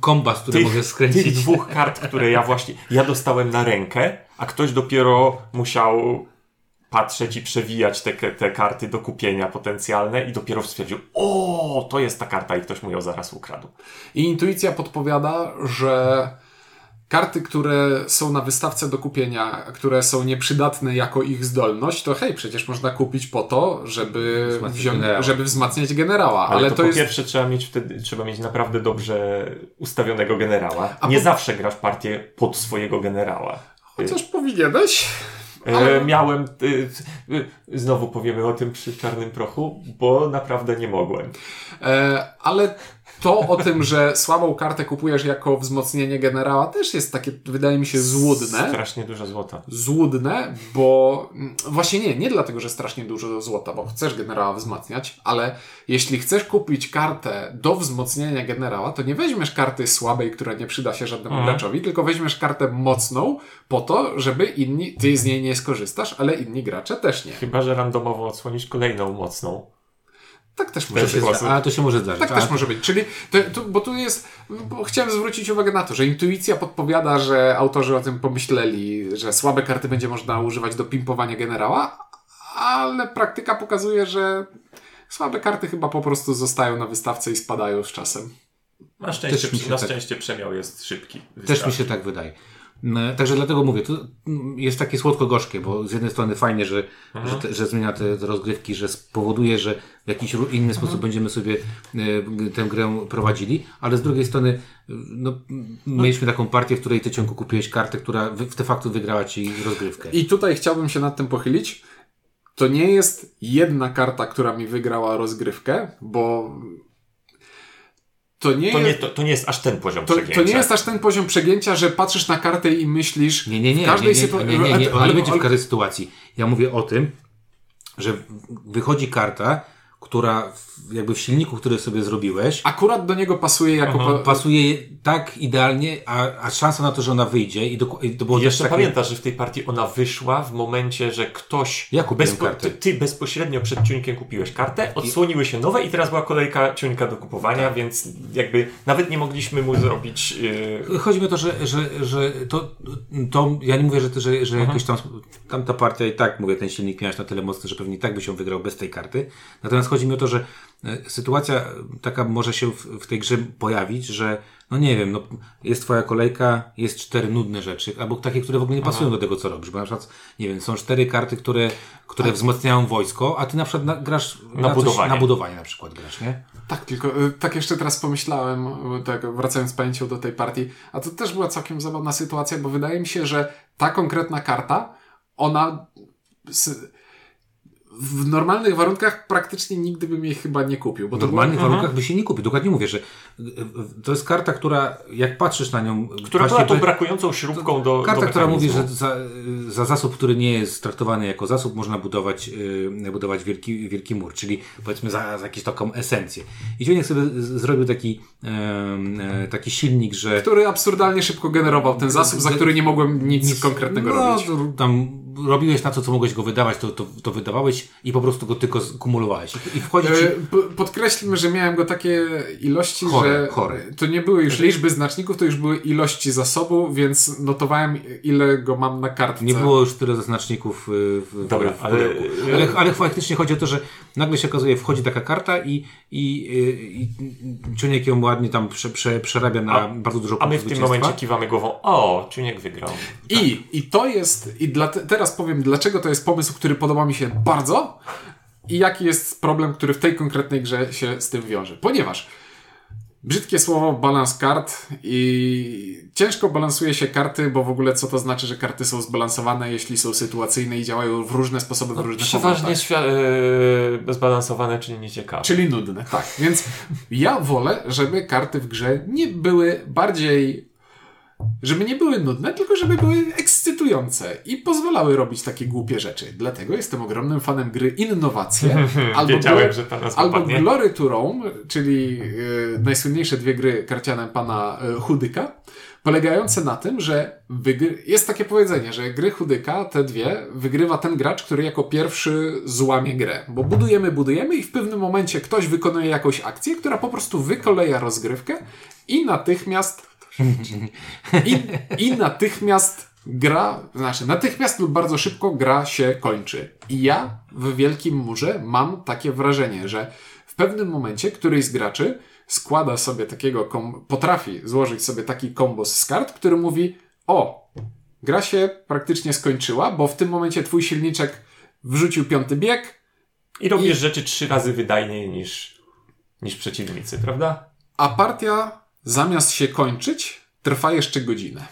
komba, z którym mogę skręcić. tych dwóch kart, które ja właśnie, ja dostałem na rękę, a ktoś dopiero musiał patrzeć i przewijać te, te karty do kupienia potencjalne i dopiero stwierdził, o, to jest ta karta i ktoś mu ją zaraz ukradł. I intuicja podpowiada, że karty, które są na wystawce do kupienia, które są nieprzydatne jako ich zdolność, to hej, przecież można kupić po to, żeby, Wzmacniać wziąć, generała. żeby wzmacniać generała. Ale, Ale, to, to, po jest. pierwsze trzeba mieć wtedy, trzeba mieć naprawdę dobrze ustawionego generała. A Nie po- zawsze grasz partię pod swojego generała. Chociaż powinieneś. E, miałem, y, y, znowu powiemy o tym przy czarnym prochu, bo naprawdę nie mogłem. E, ale to o tym, że słabą kartę kupujesz jako wzmocnienie generała, też jest takie, wydaje mi się, złudne. Strasznie dużo złota. złudne, bo mm, właśnie nie, nie dlatego, że strasznie dużo złota, bo chcesz generała wzmacniać, ale jeśli chcesz kupić kartę do wzmocnienia generała, to nie weźmiesz karty słabej, która nie przyda się żadnemu Mhm. graczowi, tylko weźmiesz kartę mocną po to, żeby inni, ty z niej nie skorzystasz, ale inni gracze też nie. Chyba, że randomowo odsłonisz kolejną mocną. Tak też może być. A to się może zdarzyć. Tak A, też może być. Czyli, to, to, bo tu jest, bo chciałem zwrócić uwagę na to, że intuicja podpowiada, że autorzy o tym pomyśleli, że słabe karty będzie można używać do pimpowania generała, ale praktyka pokazuje, że słabe karty chyba po prostu zostają na wystawce i spadają z czasem. Na szczęście, na tak- szczęście przemiał jest szybki. Też mi się tak wydaje. Także dlatego mówię, to jest takie słodko-gorzkie, bo z jednej strony fajnie, że, że, te, że zmienia te, te rozgrywki, że spowoduje, że w jakiś inny sposób będziemy sobie e, tę grę prowadzili, ale z drugiej strony no, m, mieliśmy taką partię, w której ty ciągu kupiłeś kartę, która wy, de facto wygrała ci rozgrywkę. I tutaj chciałbym się nad tym pochylić. To nie jest jedna karta, która mi wygrała rozgrywkę, bo to nie, To nie, jest, to, to nie jest aż ten poziom to, przegięcia. to nie jest aż ten poziom przegięcia, że patrzysz na kartę i myślisz Nie, nie, nie. w każdej nie, nie, sytuacji. nie, nie, nie, ona ale- nie będzie w ale- każdej sytuacji. Ja mówię o tym, że w- wychodzi karta, która w- jakby w silniku, który sobie zrobiłeś, Akurat do niego pasuje jako. pa- pasuje tak idealnie, a, a szansa na to, że ona wyjdzie i, doku- i to było I jeszcze takie... pamiętasz, że w tej partii ona wyszła w momencie, że ktoś. Ja kupiłem kartę. ty, ty bezpośrednio przed ciuńkiem kupiłeś kartę, odsłoniły się nowe i teraz była kolejka ciuńka do kupowania, Tak. więc jakby nawet nie mogliśmy mu zrobić. Yy, Chodzi mi o to, że, że, że to, to ja nie mówię, że, że, że jakoś tam, tamta partia i tak, mówię, ten silnik miałeś na tyle mocny, że pewnie i tak by się wygrał bez tej karty. Natomiast chodzi mi o to, że e, sytuacja taka może się w, w tej grze pojawić, że no nie wiem, no jest twoja kolejka, jest cztery nudne rzeczy, albo takie, które w ogóle nie pasują do tego, co robisz, bo na przykład, nie wiem, są cztery karty, które, które wzmacniają wojsko, a ty na przykład na, grasz Na coś- budowanie. na budowanie na przykład grasz, nie? Tak, tylko y, tak jeszcze teraz pomyślałem, tak wracając pamięcią do tej partii, a to też była całkiem zabawna sytuacja, bo wydaje mi się, że ta konkretna karta, ona w normalnych warunkach praktycznie nigdy bym jej chyba nie kupił. Bo W normalnych była, warunkach by się nie kupi. Dokładnie mówię, że y, to jest karta, która jak patrzysz na nią... która była tą brakującą śrubką do. Karta, do która mówi, że za, za zasób, który nie jest traktowany jako zasób, można budować, yy, budować wielki, wielki mur, czyli powiedzmy za, za jakąś taką esencję. I Dźwięk sobie zrobił taki, e, taki silnik, że który absurdalnie szybko generował ten zasób, za który nie mogłem nic, konkretnego no, robić. to Tam robiłeś na to, co mogłeś go wydawać, to, to, to wydawałeś i po prostu go tylko kumulowałeś. I, i wchodzi ci... E, p- Podkreślmy, że miałem go takie ilości, Chore, że chore. to nie były już liczby znaczników, to już były ilości zasobu, więc notowałem ile go mam na kartce. Nie było już tyle znaczników y, w, Dobra, w, ale- ale, ale faktycznie chodzi o to, że nagle się okazuje, wchodzi taka karta i, i, y, i Ciuniek ją ładnie tam prze, prze, przerabia na A- bardzo dużo A my punktów w tym momencie kiwamy głową. O, Ciuniek wygrał. I, I to jest, i dla, teraz powiem, dlaczego to jest pomysł, który podoba mi się bardzo i jaki jest problem, który w tej konkretnej grze się z tym wiąże. Ponieważ brzydkie słowo balans kart i ciężko balansuje się karty, bo w ogóle co to znaczy, że karty są zbalansowane, jeśli są sytuacyjne i działają w różne sposoby w różnych Przeważnie momentach. świa- yy, zbalansowane, czyli nieciekawe. Czyli nudne, tak. Więc ja wolę, żeby karty w grze nie były bardziej. Żeby nie były nudne, tylko żeby były ekscytujące i pozwalały robić takie głupie rzeczy. Dlatego jestem ogromnym fanem gry Innowacje albo, Wiedziałem, albo. Glory to Rome, czyli y, najsłynniejsze dwie gry karciane pana y, Chudyka, polegające na tym, że wygry... jest takie powiedzenie, że gry Chudyka, te dwie, wygrywa ten gracz, który jako pierwszy złamie grę. Bo budujemy, budujemy i w pewnym momencie ktoś wykonuje jakąś akcję, która po prostu wykoleja rozgrywkę i natychmiast i, I natychmiast gra, znaczy natychmiast lub bardzo szybko gra się kończy. I ja w Wielkim Murze mam takie wrażenie, że w pewnym momencie któryś z graczy składa sobie takiego, potrafi złożyć sobie taki kombos z kart, który mówi o, gra się praktycznie skończyła, bo w tym momencie twój silniczek wrzucił piąty bieg, I robisz rzeczy trzy razy wydajniej niż, niż przeciwnicy, prawda? a partia zamiast się kończyć, trwa jeszcze godzinę.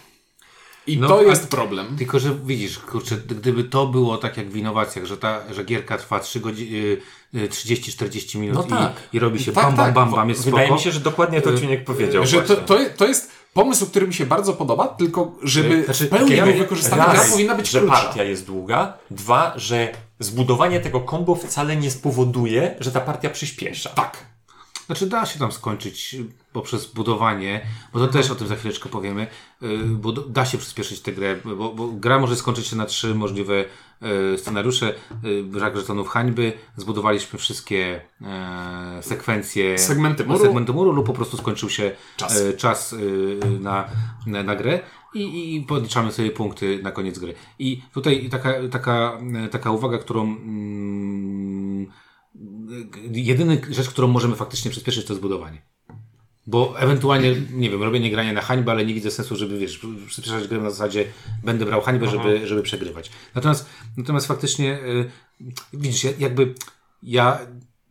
I No, to jest problem. Tylko, że widzisz, kurczę, gdyby to było tak jak w innowacjach, że ta, że gierka trwa 3 godziny, 30-40 minut No tak. i, i robi się Tak, bam, bam, tak. bam, bam, jest Wydaje spoko. mi się, że dokładnie to Ciuniek powiedział. Że to, to, to jest pomysł, który mi się bardzo podoba, tylko żeby Znaczy, w pełni był wykorzystany, gra powinna być że krótsza. partia jest długa. Dwa, że zbudowanie tego kombo wcale nie spowoduje, że ta partia przyspiesza. Tak. Znaczy da się tam skończyć poprzez budowanie, bo to też o tym za chwileczkę powiemy, y, bo da się przyspieszyć tę grę, bo, bo gra może skończyć się na trzy możliwe y, scenariusze. Y, Brak żetonów hańby, zbudowaliśmy wszystkie e, sekwencje Segmenty muru. segmentu muru lub po prostu skończył się Czas. e, czas na, na, na grę i, i podliczamy sobie punkty na koniec gry. I tutaj taka, taka, e, taka uwaga, którą mm, jedyna rzecz, którą możemy faktycznie przyspieszyć, to jest budowanie. Bo ewentualnie, nie wiem, robienie grania na hańbę, ale nie widzę sensu, żeby, wiesz, przyspieszać grę na zasadzie będę brał hańbę, żeby, żeby przegrywać. Natomiast, natomiast faktycznie, y, widzisz, ja- jakby ja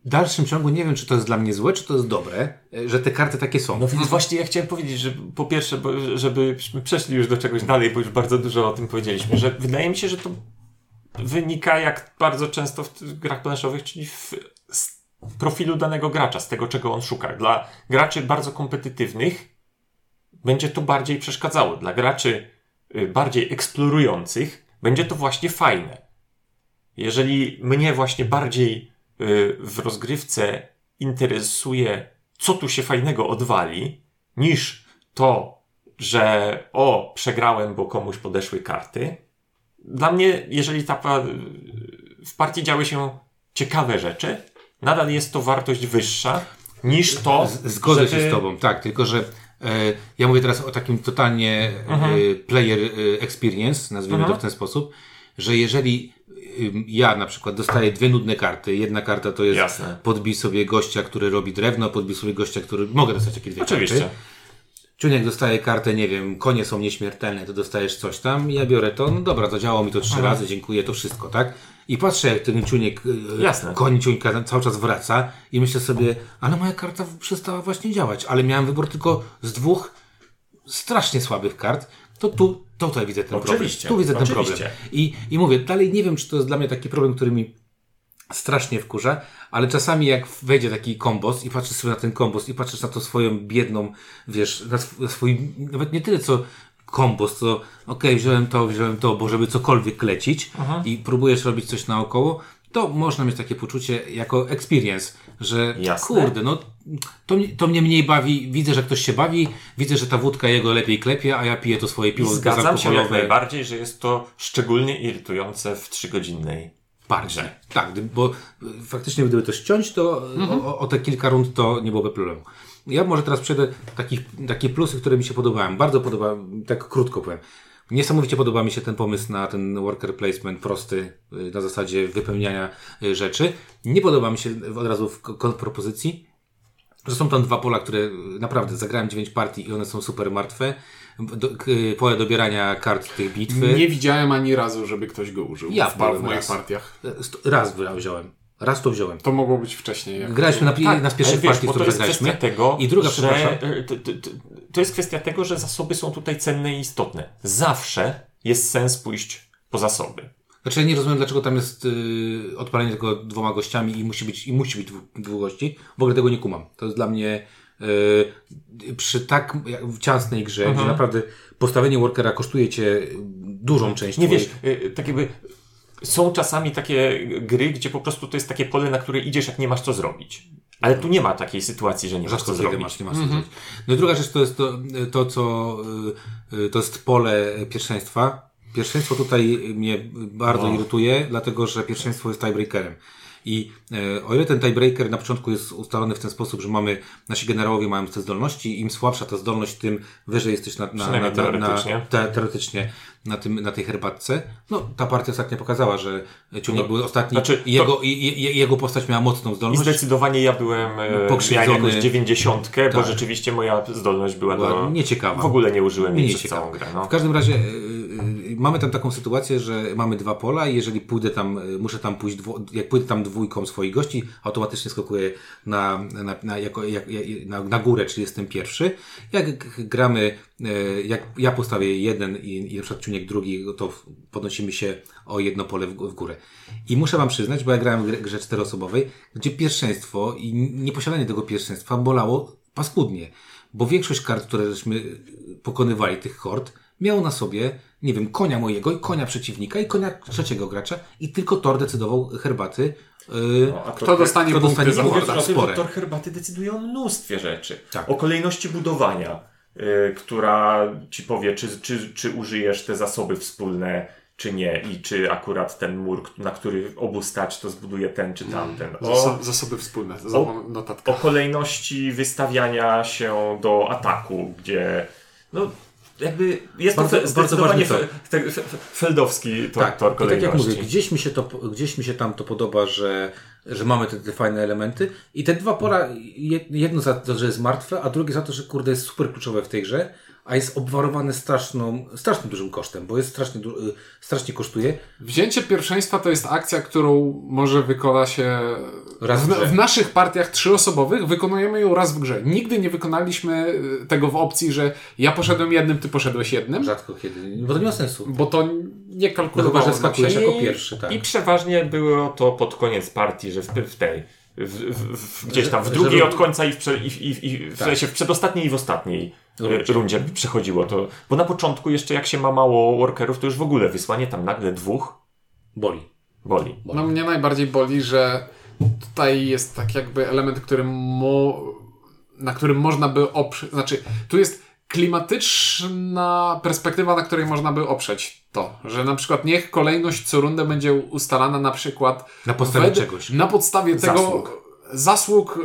w dalszym ciągu nie wiem, czy to jest dla mnie złe, czy to jest dobre, y, że te karty takie są. No więc właśnie ja chciałem powiedzieć, że po pierwsze, żebyśmy przeszli już do czegoś dalej, bo już bardzo dużo o tym powiedzieliśmy, że wydaje mi się, że to wynika jak bardzo często w grach planszowych, czyli w profilu danego gracza, z tego czego on szuka. Dla graczy bardzo kompetytywnych będzie to bardziej przeszkadzało. Dla graczy y, bardziej eksplorujących będzie to właśnie fajne. Jeżeli mnie właśnie bardziej y, w rozgrywce interesuje, co tu się fajnego odwali, niż to, że o, przegrałem, bo komuś podeszły karty. Dla mnie, jeżeli ta, pa- w partii działy się ciekawe rzeczy, nadal jest to wartość wyższa niż to, Z- Zgodzę się żeby- z Tobą, tak, tylko że e, ja mówię teraz o takim totalnie e, player e, experience, nazwijmy to w ten sposób, że jeżeli ja na przykład dostaję dwie nudne karty, jedna karta to jest Jasne. podbij sobie gościa, który robi drewno, podbij sobie gościa, który... Mogę dostać takie dwie Oczywiście. karty. Ciuniek dostaje kartę, nie wiem, konie są nieśmiertelne, to dostajesz coś tam, ja biorę to, no dobra, to działało mi to trzy razy, dziękuję, to wszystko, tak? I patrzę, jak ten ciuniek, e, Jasne. koń ciuńka cały czas wraca i myślę sobie, ale moja karta przestała właśnie działać, ale miałem wybór tylko z dwóch strasznie słabych kart, to tu, to tutaj widzę ten Oczywiście, problem. Tu widzę ten oczywiście. problem. I, I mówię, dalej nie wiem, czy to jest dla mnie taki problem, który mi strasznie wkurza, ale czasami jak wejdzie taki kombos i patrzysz sobie na ten kombos i patrzysz na to swoją biedną, wiesz, na sw- swój, nawet nie tyle co kombos, co okej, wziąłem to, wziąłem to, bo żeby cokolwiek lecić i próbujesz robić coś naokoło, to można mieć takie poczucie jako experience, że Jasne. kurde, no to, mnie- to mnie mniej bawi, widzę, że ktoś się bawi, widzę, że ta wódka jego lepiej klepie, a ja piję to swoje piwo Zgadzam się jak najbardziej, że jest to szczególnie irytujące w trzygodzinnej Bardziej. Tak, bo y, faktycznie gdyby to ściąć, to o, o te kilka rund to nie byłoby problemu. Ja może teraz przejdę takich, takie plusy, które mi się podobają. Bardzo podoba, tak krótko powiem. Niesamowicie podoba mi się ten pomysł na ten worker placement prosty, y, na zasadzie wypełniania y, rzeczy. Nie podoba mi się od razu w propozycji, że są tam dwa pola, które naprawdę zagrałem 9 partii i one są super martwe. Do, k- pole dobierania kart tych bitwy. Nie widziałem ani razu, żeby ktoś go użył Ja w, pa- w moich raz. partiach. Raz wziąłem. Raz to wziąłem. To mogło być wcześniej. Jak Graliśmy na, Tak, na pierwszych wiesz, partii, które kwestia tego, I druga, że przepraszam. to, to, jest kwestia tego, że zasoby są tutaj cenne i istotne. Zawsze jest sens pójść po zasoby. Znaczy ja nie rozumiem, dlaczego tam jest y, odpalenie tylko dwoma gościami i musi być, i musi być dwóch, dwóch gości. W ogóle tego nie kumam. To jest dla mnie przy tak ciasnej grze, Mhm. gdzie naprawdę postawienie workera kosztuje cię dużą część Nie twojej- wiesz, y, tak jakby są czasami takie gry, gdzie po prostu to jest takie pole, na które idziesz, jak nie masz co zrobić. Ale tu nie ma takiej sytuacji, że nie masz co zrobić. masz, nie masz co zrobić. No i druga rzecz to jest to, to co y, y, to jest pole pierwszeństwa. Pierwszeństwo tutaj mnie bardzo No. irytuje, dlatego że pierwszeństwo jest tiebreakerem. I e, o ile ten tiebreaker na początku jest ustalony w ten sposób, że mamy, nasi generałowie mają te zdolności, im słabsza ta zdolność, tym wyżej jesteś na, na, na, Przynajmniej na, teoretycznie. te, teoretycznie na, tym, na tej herbatce. No, ta partia ostatnio pokazała, że Ciunek No, był ostatni znaczy, i, jego, i, i, jego postać miała mocną I zdolność. zdecydowanie ja byłem, e, Pokrzywdzony. jakąś dziewięćdziesiątkę, bo Tak. rzeczywiście moja zdolność była, Była do... nieciekawa. W ogóle nie użyłem jej Nie przez całą grę. No. W każdym razie y, mamy tam taką sytuację, że mamy dwa pola i jeżeli pójdę tam, y, muszę tam pójść, dwu, jak pójdę tam dwójką swoich gości, automatycznie skakuję na, na, na, jako, jak, na, na górę, czyli jestem pierwszy. Jak gramy, y, jak ja postawię jeden i, i na przykład drugi, to podnosimy się o jedno pole w, w górę. I muszę wam przyznać, bo ja grałem w grze- grze czteroosobowej, gdzie pierwszeństwo i nieposiadanie tego pierwszeństwa bolało paskudnie. Bo większość kart, które żeśmy pokonywali, tych hord, miał na sobie, nie wiem, konia mojego i konia przeciwnika i konia trzeciego gracza i tylko Tor decydował herbaty. Yy, No, a Kto dostanie kto punkty dostanie za o tym, tor herbaty decyduje o mnóstwie rzeczy. Tak. O kolejności budowania, y, która ci powie, czy, czy, czy użyjesz te zasoby wspólne, czy nie. I czy akurat ten mur, na który obu stać, to zbuduje ten czy tamten. O, Zas- zasoby wspólne. O- notatka. o kolejności wystawiania się do ataku, gdzie no jakby jest Bardzo- to bardzo ważny feldowski tor, tak, tor tak jak mówię, gdzieś mi się to, gdzieś mi się tam to podoba, że, że mamy te, te fajne elementy. I te dwa pora, je- jedno za to, że jest martwe, a drugie za to, że kurde jest super kluczowe w tej grze, a jest obwarowane straszną, strasznym dużym kosztem, bo jest strasznie, du- y, strasznie kosztuje. Wzięcie pierwszeństwa to jest akcja, którą może wykona się Raz w w, grze. w naszych partiach trzyosobowych. Wykonujemy ją raz w grze. Nigdy nie wykonaliśmy y, tego w opcji, że ja poszedłem jednym, ty poszedłeś jednym, Rzadko kiedy, bo to nie ma sensu. bo to nie No kalkulowało chyba, że skakujesz jako pierwszy, tak. I przeważnie było to pod koniec partii, że w, w tej. W, w, w, gdzieś tam w drugiej od końca i w, prze, i, i, i w Tak. sensie w przedostatniej i w ostatniej Rundzie. rundzie. rundzie przechodziło to. Bo na początku jeszcze jak się ma mało workerów, to już w ogóle wysłanie tam nagle dwóch Boli. boli. No mnie najbardziej boli, że tutaj jest tak jakby element, który mo... na którym można by oprzeć, znaczy tu jest klimatyczna perspektywa, na której można by oprzeć to, że na przykład niech kolejność co rundę będzie ustalana na przykład Na podstawie wed- czegoś. Na podstawie tego Zasług. Zasług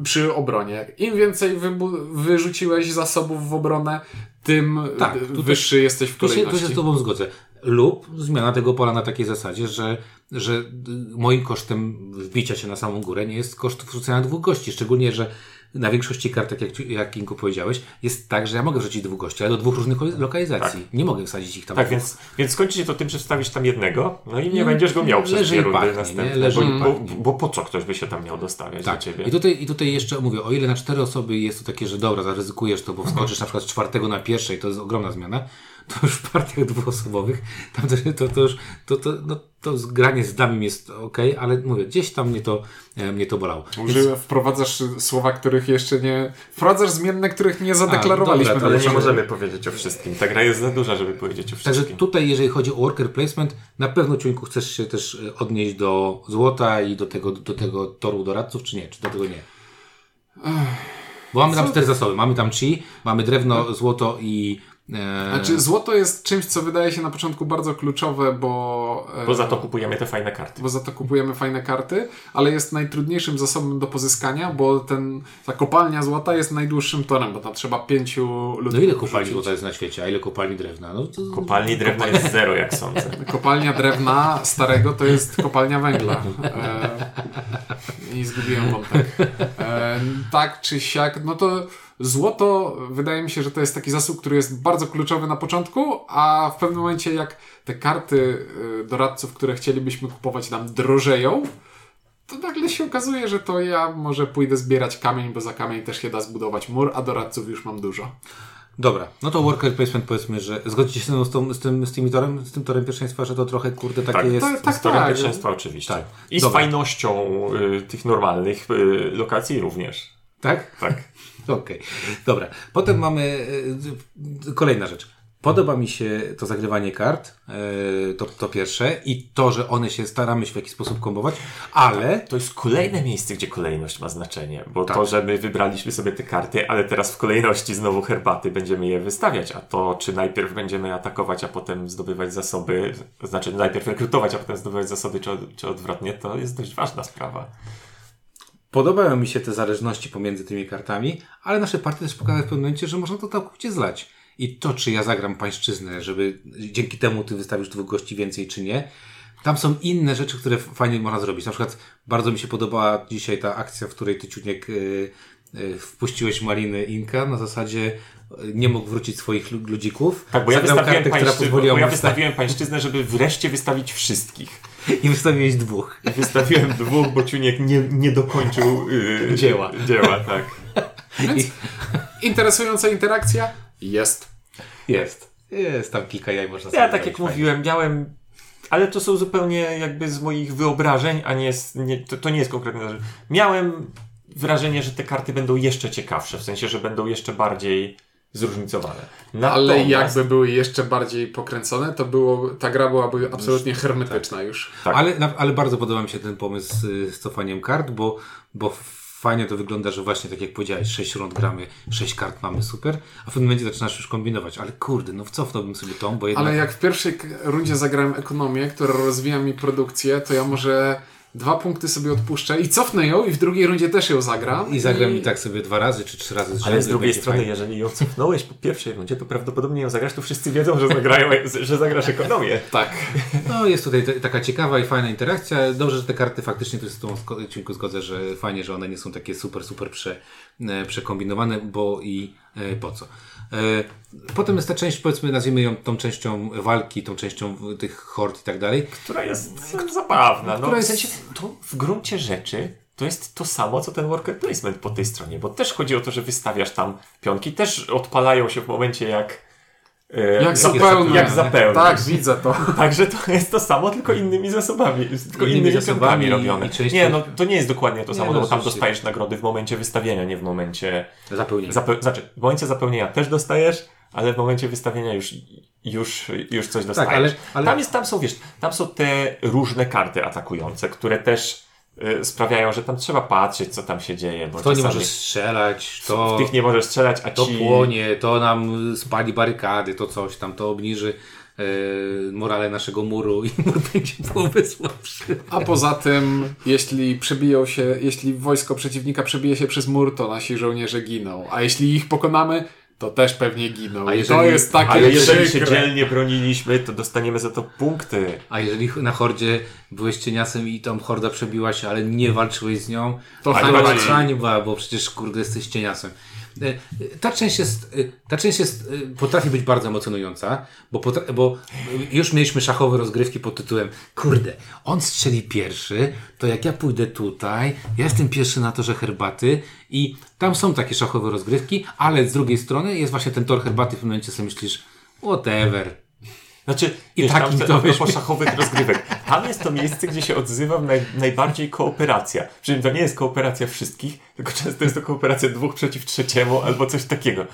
y, przy obronie. Im więcej wyrzuciłeś zasobów w obronę, tym Tak, tutaj- wyższy jesteś w Tu się, tu kolejności. się z Tobą zgodzę. Lub zmiana tego pola na takiej zasadzie, że, że y, moim kosztem wbicia się na samą górę nie jest koszt wrzucenia dwóch gości. Szczególnie, że na większości kart, tak jak, jak Kinko powiedziałeś, jest tak, że ja mogę wrzucić dwóch gości, ale do dwóch różnych lo- lokalizacji. Nie mogę wsadzić ich tam. Tak, więc, więc skończy się to tym, że wstawisz tam jednego, no i nie No, będziesz go miał przez leży dwie rundy pachnie, nie? następne. Leży bo, bo, bo po co ktoś by się tam miał dostawiać Tak. do ciebie? I tutaj, I tutaj jeszcze mówię, o ile na cztery osoby jest to takie, że dobra, zaryzykujesz to, bo wskoczysz na przykład z czwartego na pierwszej, to jest ogromna zmiana, to już w partiach dwuosobowych, tam to, to, to już, to, to, no, to granie z dummy jest ok, ale mówię, gdzieś tam mnie to, e, mnie to bolało. Może wprowadzasz słowa, których jeszcze nie. Wprowadzasz zmienne, których nie zadeklarowaliśmy. dobra, to Ale nie możemy powiedzieć o wszystkim. Ta gra jest za duża, żeby powiedzieć o Także wszystkim. tutaj, jeżeli chodzi o worker placement, na pewno Ciuńku chcesz się też e, odnieść do złota i do tego, do tego toru doradców, czy nie? Czy do tego nie? Bo mamy tam cztery zasoby. Mamy tam chi, mamy drewno, złoto i... E, Znaczy, złoto jest czymś, co wydaje się na początku bardzo kluczowe, bo. e, Bo za to kupujemy te fajne karty. Bo za to kupujemy fajne karty, ale jest najtrudniejszym zasobem do pozyskania, bo ten, ta kopalnia złota jest najdłuższym torem, bo tam trzeba pięciu ludzi. no ile kopalni złota jest na świecie, a ile kopalni drewna? No to... Kopalni drewna jest zero, jak sądzę. Kopalnia drewna starego to jest kopalnia węgla. E, I zgubiłem wątek. E, tak czy siak, no to złoto wydaje mi się, że to jest taki zasób, który jest bardzo kluczowy na początku, a w pewnym momencie jak te karty e, doradców, które chcielibyśmy kupować nam drożeją, to nagle się okazuje, że to ja może pójdę zbierać kamień, bo za kamień też się da zbudować mur, a doradców już mam dużo. Dobra, no to worker placement powiedzmy, że zgodzicie się z, tą, z, tym, z, tymi torem, z tym torem pierwszeństwa, że to trochę kurde takie Tak, jest... to- tak, Z torem tak. pierwszeństwa oczywiście. Tak. I z Dobra. fajnością y, tych normalnych y, lokacji również. Tak? Tak. Okej, dobra. Potem mamy e, kolejna rzecz. Podoba mi się to zagrywanie kart, e, to, to pierwsze, i to, że one się staramy się w jakiś sposób kombować, ale To jest kolejne miejsce, gdzie kolejność ma znaczenie, bo Tak. to, że my wybraliśmy sobie te karty, ale teraz w kolejności znowu herbaty będziemy je wystawiać, a to, czy najpierw będziemy atakować, a potem zdobywać zasoby, znaczy najpierw rekrutować, a potem zdobywać zasoby, czy, czy odwrotnie, to jest dość ważna sprawa. Podobają mi się te zależności pomiędzy tymi kartami, ale nasze partie też pokazały w pewnym momencie, że można to całkowicie zlać. I to, czy ja zagram pańszczyznę, żeby dzięki temu ty wystawisz dwóch gości więcej, czy nie, tam są inne rzeczy, które fajnie można zrobić. Na przykład bardzo mi się podobała dzisiaj ta akcja, w której ty, Ciuniek, yy, yy, wpuściłeś Maliny Inka na zasadzie yy, nie mógł wrócić swoich lu- ludzików. Tak, bo ja, wystawiłem, kartę, która pańszczy... bo ja wystawiłem pańszczyznę, żeby wreszcie wystawić wszystkich. I wystawiłeś dwóch. I wystawiłem dwóch, bo Ciuniek nie, nie dokończył yy, Dzieła. dzieła tak. Więc interesująca interakcja jest. Jest. Jest tam kilka jaj można sobie Ja tak jak fajnie. mówiłem, miałem. Ale to są zupełnie jakby z moich wyobrażeń, a nie, z, nie to, to nie jest konkretne. że- Miałem wrażenie, że te karty będą jeszcze ciekawsze, w sensie, że będą jeszcze bardziej zróżnicowane. Ale Natomiast- jakby były jeszcze bardziej pokręcone, to było, ta gra byłaby absolutnie hermetyczna już. Tak. Ale, ale bardzo podoba mi się ten pomysł z cofaniem kart, bo, bo fajnie to wygląda, że właśnie tak jak powiedziałeś, 6 rund gramy, 6 kart mamy, super, a w pewnym momencie zaczynasz już kombinować, ale kurde, no cofnąłbym sobie tą, bo jednak... Ale jak w pierwszej rundzie zagrałem ekonomię, która rozwija mi produkcję, to ja może dwa punkty sobie odpuszczę i cofnę ją i w drugiej rundzie też ją zagram. I zagram i tak sobie dwa razy, czy trzy razy z Ale z drugiej strony, fajnie. jeżeli ją cofnąłeś po pierwszej rundzie, to prawdopodobnie ją zagrasz, to wszyscy wiedzą, że, zagrają, że zagrasz ekonomię. Tak. No, jest tutaj taka ciekawa i fajna interakcja. Dobrze, że te karty faktycznie, jest z tą odcinku zgodzę, że fajnie, że one nie są takie super, super prze, przekombinowane, bo i e, po co. E, potem jest ta część, powiedzmy, nazwijmy ją tą częścią walki, tą częścią w- tych hord i tak dalej. Która jest zabawna. No, Która w jest- sensie, to w gruncie rzeczy to jest to samo, co ten worker placement po tej stronie, bo też chodzi o to, że wystawiasz tam pionki, też odpalają się w momencie jak e, Jak za- zupełnie. Jak. Tak, widzę to. Także to jest to samo, tylko innymi zasobami, tylko Innymi innymi, zasobami robione. Nie, no to nie jest dokładnie to Nie, samo, no no bo tam dostajesz nagrody w momencie wystawienia, nie w momencie... Zapełnienie. Zape- znaczy, w momencie zapełnienia też dostajesz, ale w momencie wystawienia już, już, już coś dostajesz. ale- ale- Tam, jest, tam są, wiesz, tam są te różne karty atakujące, które też sprawiają, że tam trzeba patrzeć, co tam się dzieje. Bo To nie możesz strzelać, to, w tych nie możesz strzelać, a to ci... płonie, to nam spali barykady, to coś tam, to obniży e, morale naszego muru i mur będzie połowę słabszy. A poza tym, jeśli przebiją się, jeśli wojsko przeciwnika przebije się przez mur, to nasi żołnierze giną. A jeśli ich pokonamy, to też pewnie giną. A jeżeli- to jest takie Ale jeżeli się dzielnie broniliśmy, to dostaniemy za to punkty. A jeżeli na hordzie byłeś cieniasem i tam horda przebiła się, ale nie walczyłeś z nią, To hańba hańba, hańba, bo przecież kurde jesteś cieniasem. E, e, Ta część jest, e, ta część jest, potrafi być bardzo emocjonująca, bo, bo już mieliśmy szachowe rozgrywki pod tytułem kurde, on strzeli pierwszy, to jak ja pójdę tutaj, ja jestem pierwszy na torze herbaty i tam są takie szachowe rozgrywki, ale z drugiej strony jest właśnie ten tor herbaty w momencie sobie myślisz whatever, Znaczy, I wiesz, tak tam mi to wyszło. szachowych rozgrywek. Tam jest to miejsce, gdzie się odzywa naj, najbardziej kooperacja. Przy czym to nie jest kooperacja wszystkich, tylko często jest to kooperacja dwóch przeciw trzeciemu albo coś takiego.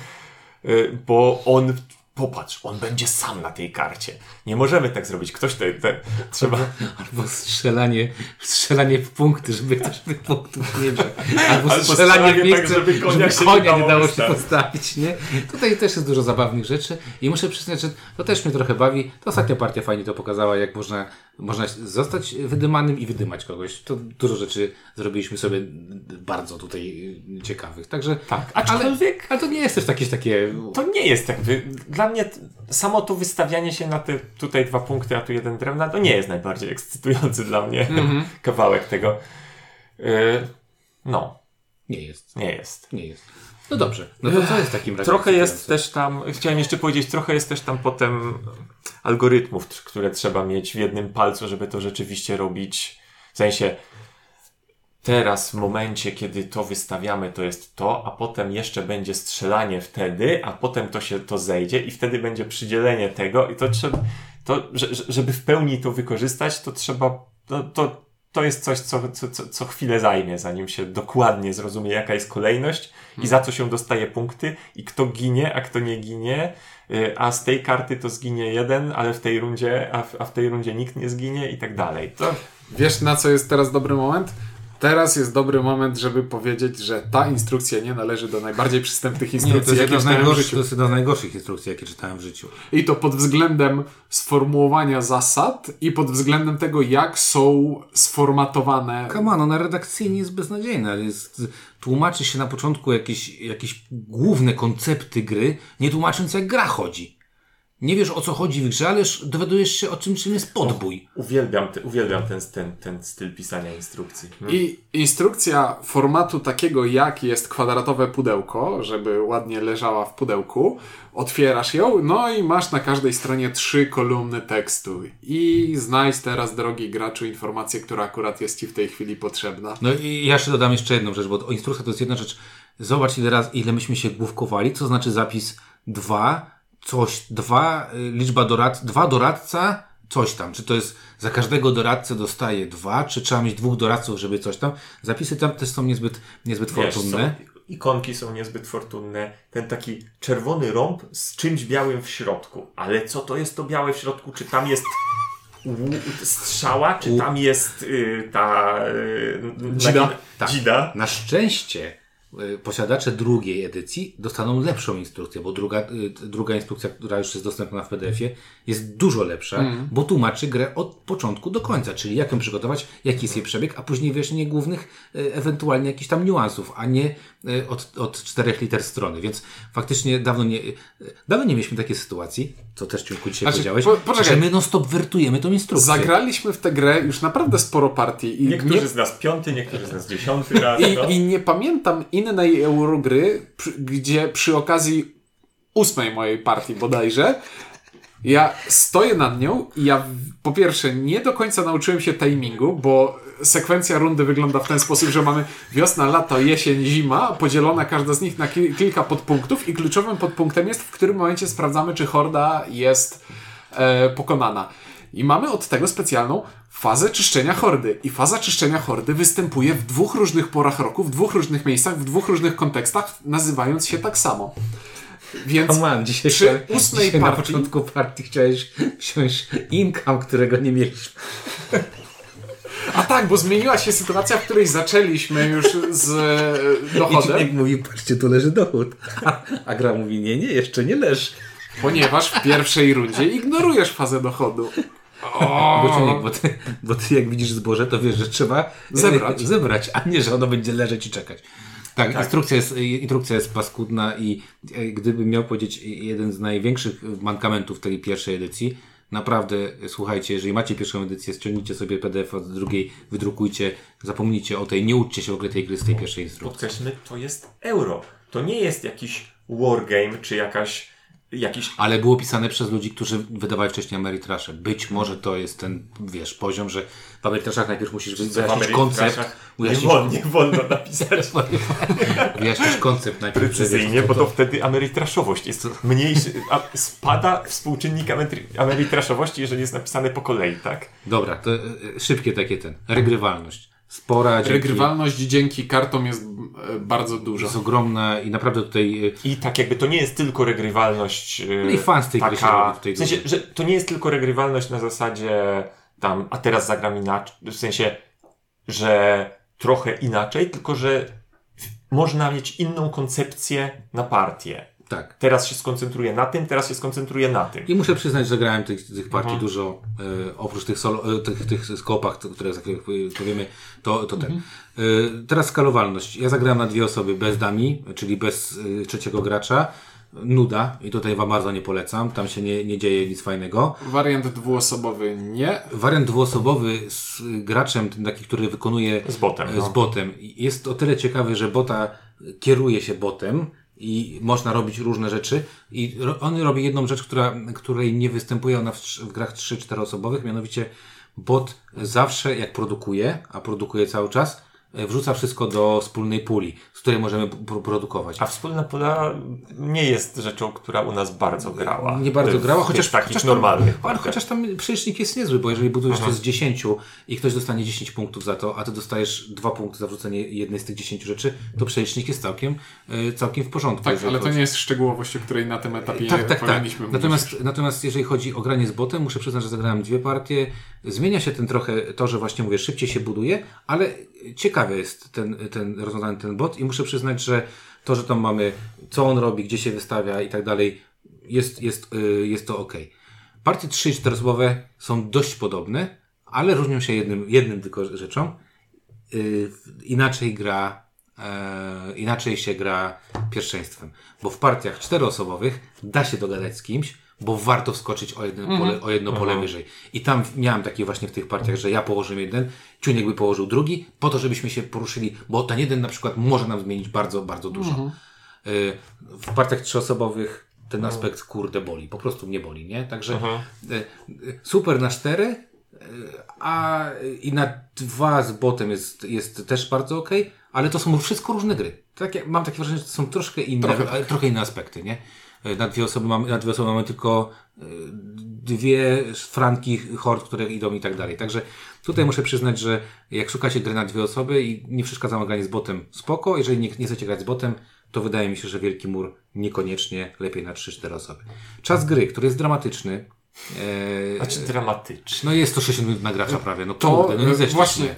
Y, Bo on, popatrz, on będzie sam na tej karcie. Nie możemy tak zrobić. Ktoś te, te trzeba... Albo strzelanie, strzelanie w punkty, żeby ktoś tych punktów nie miał. Albo, strzelanie w strzelanie miejsce, tak, żeby konia nie konia dało nie dało się postawić. Nie? Tutaj też jest dużo zabawnych rzeczy i muszę przyznać, że to też mnie trochę bawi. To ostatnia partia fajnie to pokazała, jak można, można zostać wydymanym i wydymać kogoś. To dużo rzeczy zrobiliśmy sobie bardzo tutaj ciekawych. Także, Tak, ale, aczkolwiek- ale to nie jest też jakieś takie... To nie jest tak. Dla mnie samo to wystawianie się na te tutaj dwa punkty, a tu jeden drewna, to nie jest najbardziej ekscytujący dla mnie kawałek tego. Y, No, Nie jest. nie jest. Nie jest. No dobrze. No to co jest w takim razie? Trochę jest też tam, chciałem jeszcze powiedzieć, trochę jest też tam potem algorytmów, które trzeba mieć w jednym palcu, żeby to rzeczywiście robić. W sensie teraz w momencie, kiedy to wystawiamy, to jest to, a potem jeszcze będzie strzelanie wtedy, a potem to się to zejdzie i wtedy będzie przydzielenie tego i to trzeba, to, że- że- żeby w pełni to wykorzystać, to trzeba, to, to, to jest coś, co, co, co, chwilę zajmie, zanim się dokładnie zrozumie, jaka jest kolejność i za co się dostaje punkty i kto ginie, a kto nie ginie, y, a z tej karty to zginie jeden, ale w tej rundzie, a w, a w tej rundzie nikt nie zginie i tak dalej. To, Wiesz, na co jest teraz dobry moment? Teraz jest dobry moment, żeby powiedzieć, że ta instrukcja nie należy do najbardziej przystępnych Nie, to instrukcji, jakie czytałem w życiu. to jest jedna z najgorszych instrukcji, jakie czytałem w życiu. I to pod względem sformułowania zasad i pod względem tego, jak są sformatowane. Come on, ona redakcyjnie jest beznadziejna. Jest, tłumaczy się na początku jakieś, jakieś główne koncepty gry, nie tłumacząc jak gra chodzi. Nie wiesz o co chodzi w grze, ale już dowiadujesz się o czym, czym jest podbój. uwielbiam, te, uwielbiam ten, ten, ten styl pisania instrukcji. I instrukcja formatu takiego, jak jest kwadratowe pudełko, żeby ładnie leżała w pudełku, otwierasz ją, no i masz na każdej stronie trzy kolumny tekstu. I znajdź teraz, drogi graczu, informację, która akurat jest Ci w tej chwili potrzebna. No i ja jeszcze dodam jeszcze jedną rzecz, bo instrukcja to jest jedna rzecz. Zobacz ile raz, ile myśmy się główkowali, co znaczy zapis 2, coś, 2, liczba dorad, 2 doradca, coś tam. Czy to jest za każdego doradcę dostaje 2, czy trzeba mieć dwóch doradców, żeby coś tam. Zapisy tam też są niezbyt, niezbyt Wiesz, fortunne. co, ikonki są niezbyt fortunne, ten taki czerwony rąb z czymś białym w środku. Ale co to jest to białe w środku? Czy tam jest strzała, czy tam jest y, ta y, Dzida. nagina- Tak. dzida? Na szczęście y, posiadacze drugiej edycji dostaną lepszą instrukcję, bo druga, y, druga instrukcja, która już jest dostępna w PDF-ie, jest dużo lepsza, Mhm. bo tłumaczy grę od początku do końca, czyli jak ją przygotować, jaki jest jej przebieg, a później wyjaśnienie głównych, y, ewentualnie jakichś tam niuansów, a nie y, od, od czterech liter strony. Więc faktycznie dawno nie, y, dawno nie mieliśmy takiej sytuacji, co też Ciunku dzisiaj Znaczy, powiedziałeś, po- poczekaj. że my non stop wertujemy tą instrukcję. Zagraliśmy w tę grę już naprawdę sporo partii i Niektórzy nie, z nas piąty, niektórzy z nas dziesiąty raz. no. i, i nie pamiętam innej Eurogry, przy, gdzie przy okazji ósmej mojej partii bodajże, ja stoję nad nią i ja po pierwsze nie do końca nauczyłem się timingu, bo sekwencja rundy wygląda w ten sposób, że mamy wiosna, lato, jesień, zima, podzielona każda z nich na ki- kilka podpunktów i kluczowym podpunktem jest, w którym momencie sprawdzamy, czy horda jest e, pokonana. I mamy od tego specjalną fazę czyszczenia hordy. I faza czyszczenia hordy występuje w dwóch różnych porach roku, w dwóch różnych miejscach, w dwóch różnych kontekstach, nazywając się tak samo. Więc man, dzisiaj, przy ósmej dzisiaj na partii- początku partii chciałeś wziąć income, którego nie mieliśmy. A tak, bo zmieniła się sytuacja, w której zaczęliśmy już z e, I dochodem, Ciunek mówi, patrzcie, tu leży dochód. A, a gra mówi, nie, nie, jeszcze nie leży. ponieważ w pierwszej rundzie ignorujesz fazę dochodu. Bo, bo, ty, bo ty jak widzisz zboże, to wiesz, że trzeba e, Zebrać. zebrać, a nie, że ono będzie leżeć i czekać. Tak, Instrukcja, jest, instrukcja jest paskudna i e, gdybym miał powiedzieć jeden z największych mankamentów tej pierwszej edycji, naprawdę, słuchajcie, jeżeli macie pierwszą edycję, ściągnijcie sobie PDF od drugiej, wydrukujcie, zapomnijcie o tej, nie uczcie się w ogóle tej gry z tej pierwszej instrukcji. Podkreślmy, to jest euro. To nie jest jakiś wargame, czy jakaś, jakiś Ale było pisane przez ludzi, którzy wydawali wcześniej Ameritrasze. Być może to jest ten, wiesz, poziom, że w Ameritraszach najpierw musisz wyjaśnić koncept, Ameritraszach nie, wolno, nie wolno napisać wyjaśnić koncept najpierw. precyzyjnie, bo co to wtedy ameritraszowość jest mniejszy, a spada współczynnik amery- ameritraszowości, jeżeli jest napisane po kolei, tak? Dobra, to e, szybkie takie ten. Regrywalność. Spora, dzięki, Regrywalność dzięki kartom jest e, bardzo duża. jest ogromna i naprawdę tutaj e, I tak jakby to nie jest tylko regrywalność yy, No i fan z tej gry się taka, robi tutaj w sensie, że to nie jest tylko regrywalność na zasadzie tam, a teraz zagram inaczej, w sensie, że trochę inaczej, tylko że można mieć inną koncepcję na partię. Tak. Teraz się skoncentruję na tym, teraz się skoncentruję na tym. I muszę przyznać, że grałem tych, tych partii Mhm. dużo, e, oprócz tych, solo, e, tych, tych skopach, które za chwilę powiemy, to, to ten. Mhm. E, teraz skalowalność. Ja zagrałem na dwie osoby bez dami, czyli bez e, trzeciego gracza. Nuda i tutaj wam bardzo nie polecam, tam się nie, nie dzieje nic fajnego. Wariant dwuosobowy nie. Wariant dwuosobowy z graczem, ten taki, który wykonuje Z botem, e, no. z botem. Jest o tyle ciekawy, że bota kieruje się botem i można robić różne rzeczy. I on robi jedną rzecz, która, której nie występuje ona w, w grach 3-4 osobowych, mianowicie bot zawsze jak produkuje, a produkuje cały czas, wrzuca wszystko do wspólnej puli, z której możemy produkować. A wspólna pula nie jest rzeczą, która u nas bardzo grała. Nie bardzo W grała, chociaż takich chociaż normalnych. Tam, ale chociaż tam przelicznik jest niezły, bo jeżeli budujesz to z 10 i ktoś dostanie 10 punktów za to, a ty dostajesz 2 punkty za wrzucenie jednej z tych 10 rzeczy, to przelicznik jest całkiem, e, całkiem w porządku. Tak, ale to chodzi- nie jest szczegółowość, o której na tym etapie tak, tak, tak. powinniśmy mówić. Natomiast, natomiast jeżeli chodzi o granie z botem, muszę przyznać, że zagrałem dwie partie. Zmienia się ten trochę, to, że właśnie mówię, szybciej się buduje, ale ciekawy jest ten, ten rozwiązany ten bot i muszę przyznać, że to, że tam mamy, co on robi, gdzie się wystawia i tak dalej, jest, jest, y, jest to ok. Partie 3 i 4 osobowe są dość podobne, ale różnią się jednym, jednym tylko rzeczą. Y, inaczej gra, e, inaczej się gra pierwszeństwem. Bo w partiach czteroosobowych da się dogadać z kimś, bo warto wskoczyć o, jeden pole, o jedno pole wyżej. I tam miałem takie właśnie w tych partiach, że ja położyłem jeden, Ciuniek by położył drugi, po to, żebyśmy się poruszyli, bo ten jeden na przykład może nam zmienić bardzo, bardzo dużo. Y, w partiach trzyosobowych ten aspekt kurde boli, po prostu mnie boli, nie? Także y, y, super na cztery, y, a i na dwa z botem jest, jest też bardzo ok, ale to są wszystko różne gry. Tak, jak- mam takie wrażenie, że to są troszkę inne, Trochę trochę, trochę inne aspekty, nie? E, na dwie osoby mamy, na dwie osoby mamy tylko e, dwie franki hord, które idą i tak dalej. Także tutaj muszę przyznać, że jak szukacie gry na dwie osoby i nie przeszkadza wam granie z botem, spoko. Jeżeli nie, nie chcecie grać z botem, to wydaje mi się, że Wielki Mur niekoniecznie lepiej na 3-4 osoby. Czas gry, który jest dramatyczny. E, Znaczy dramatyczny. no jest to 60 minut na gracza prawie. No To kurde, no nie właśnie,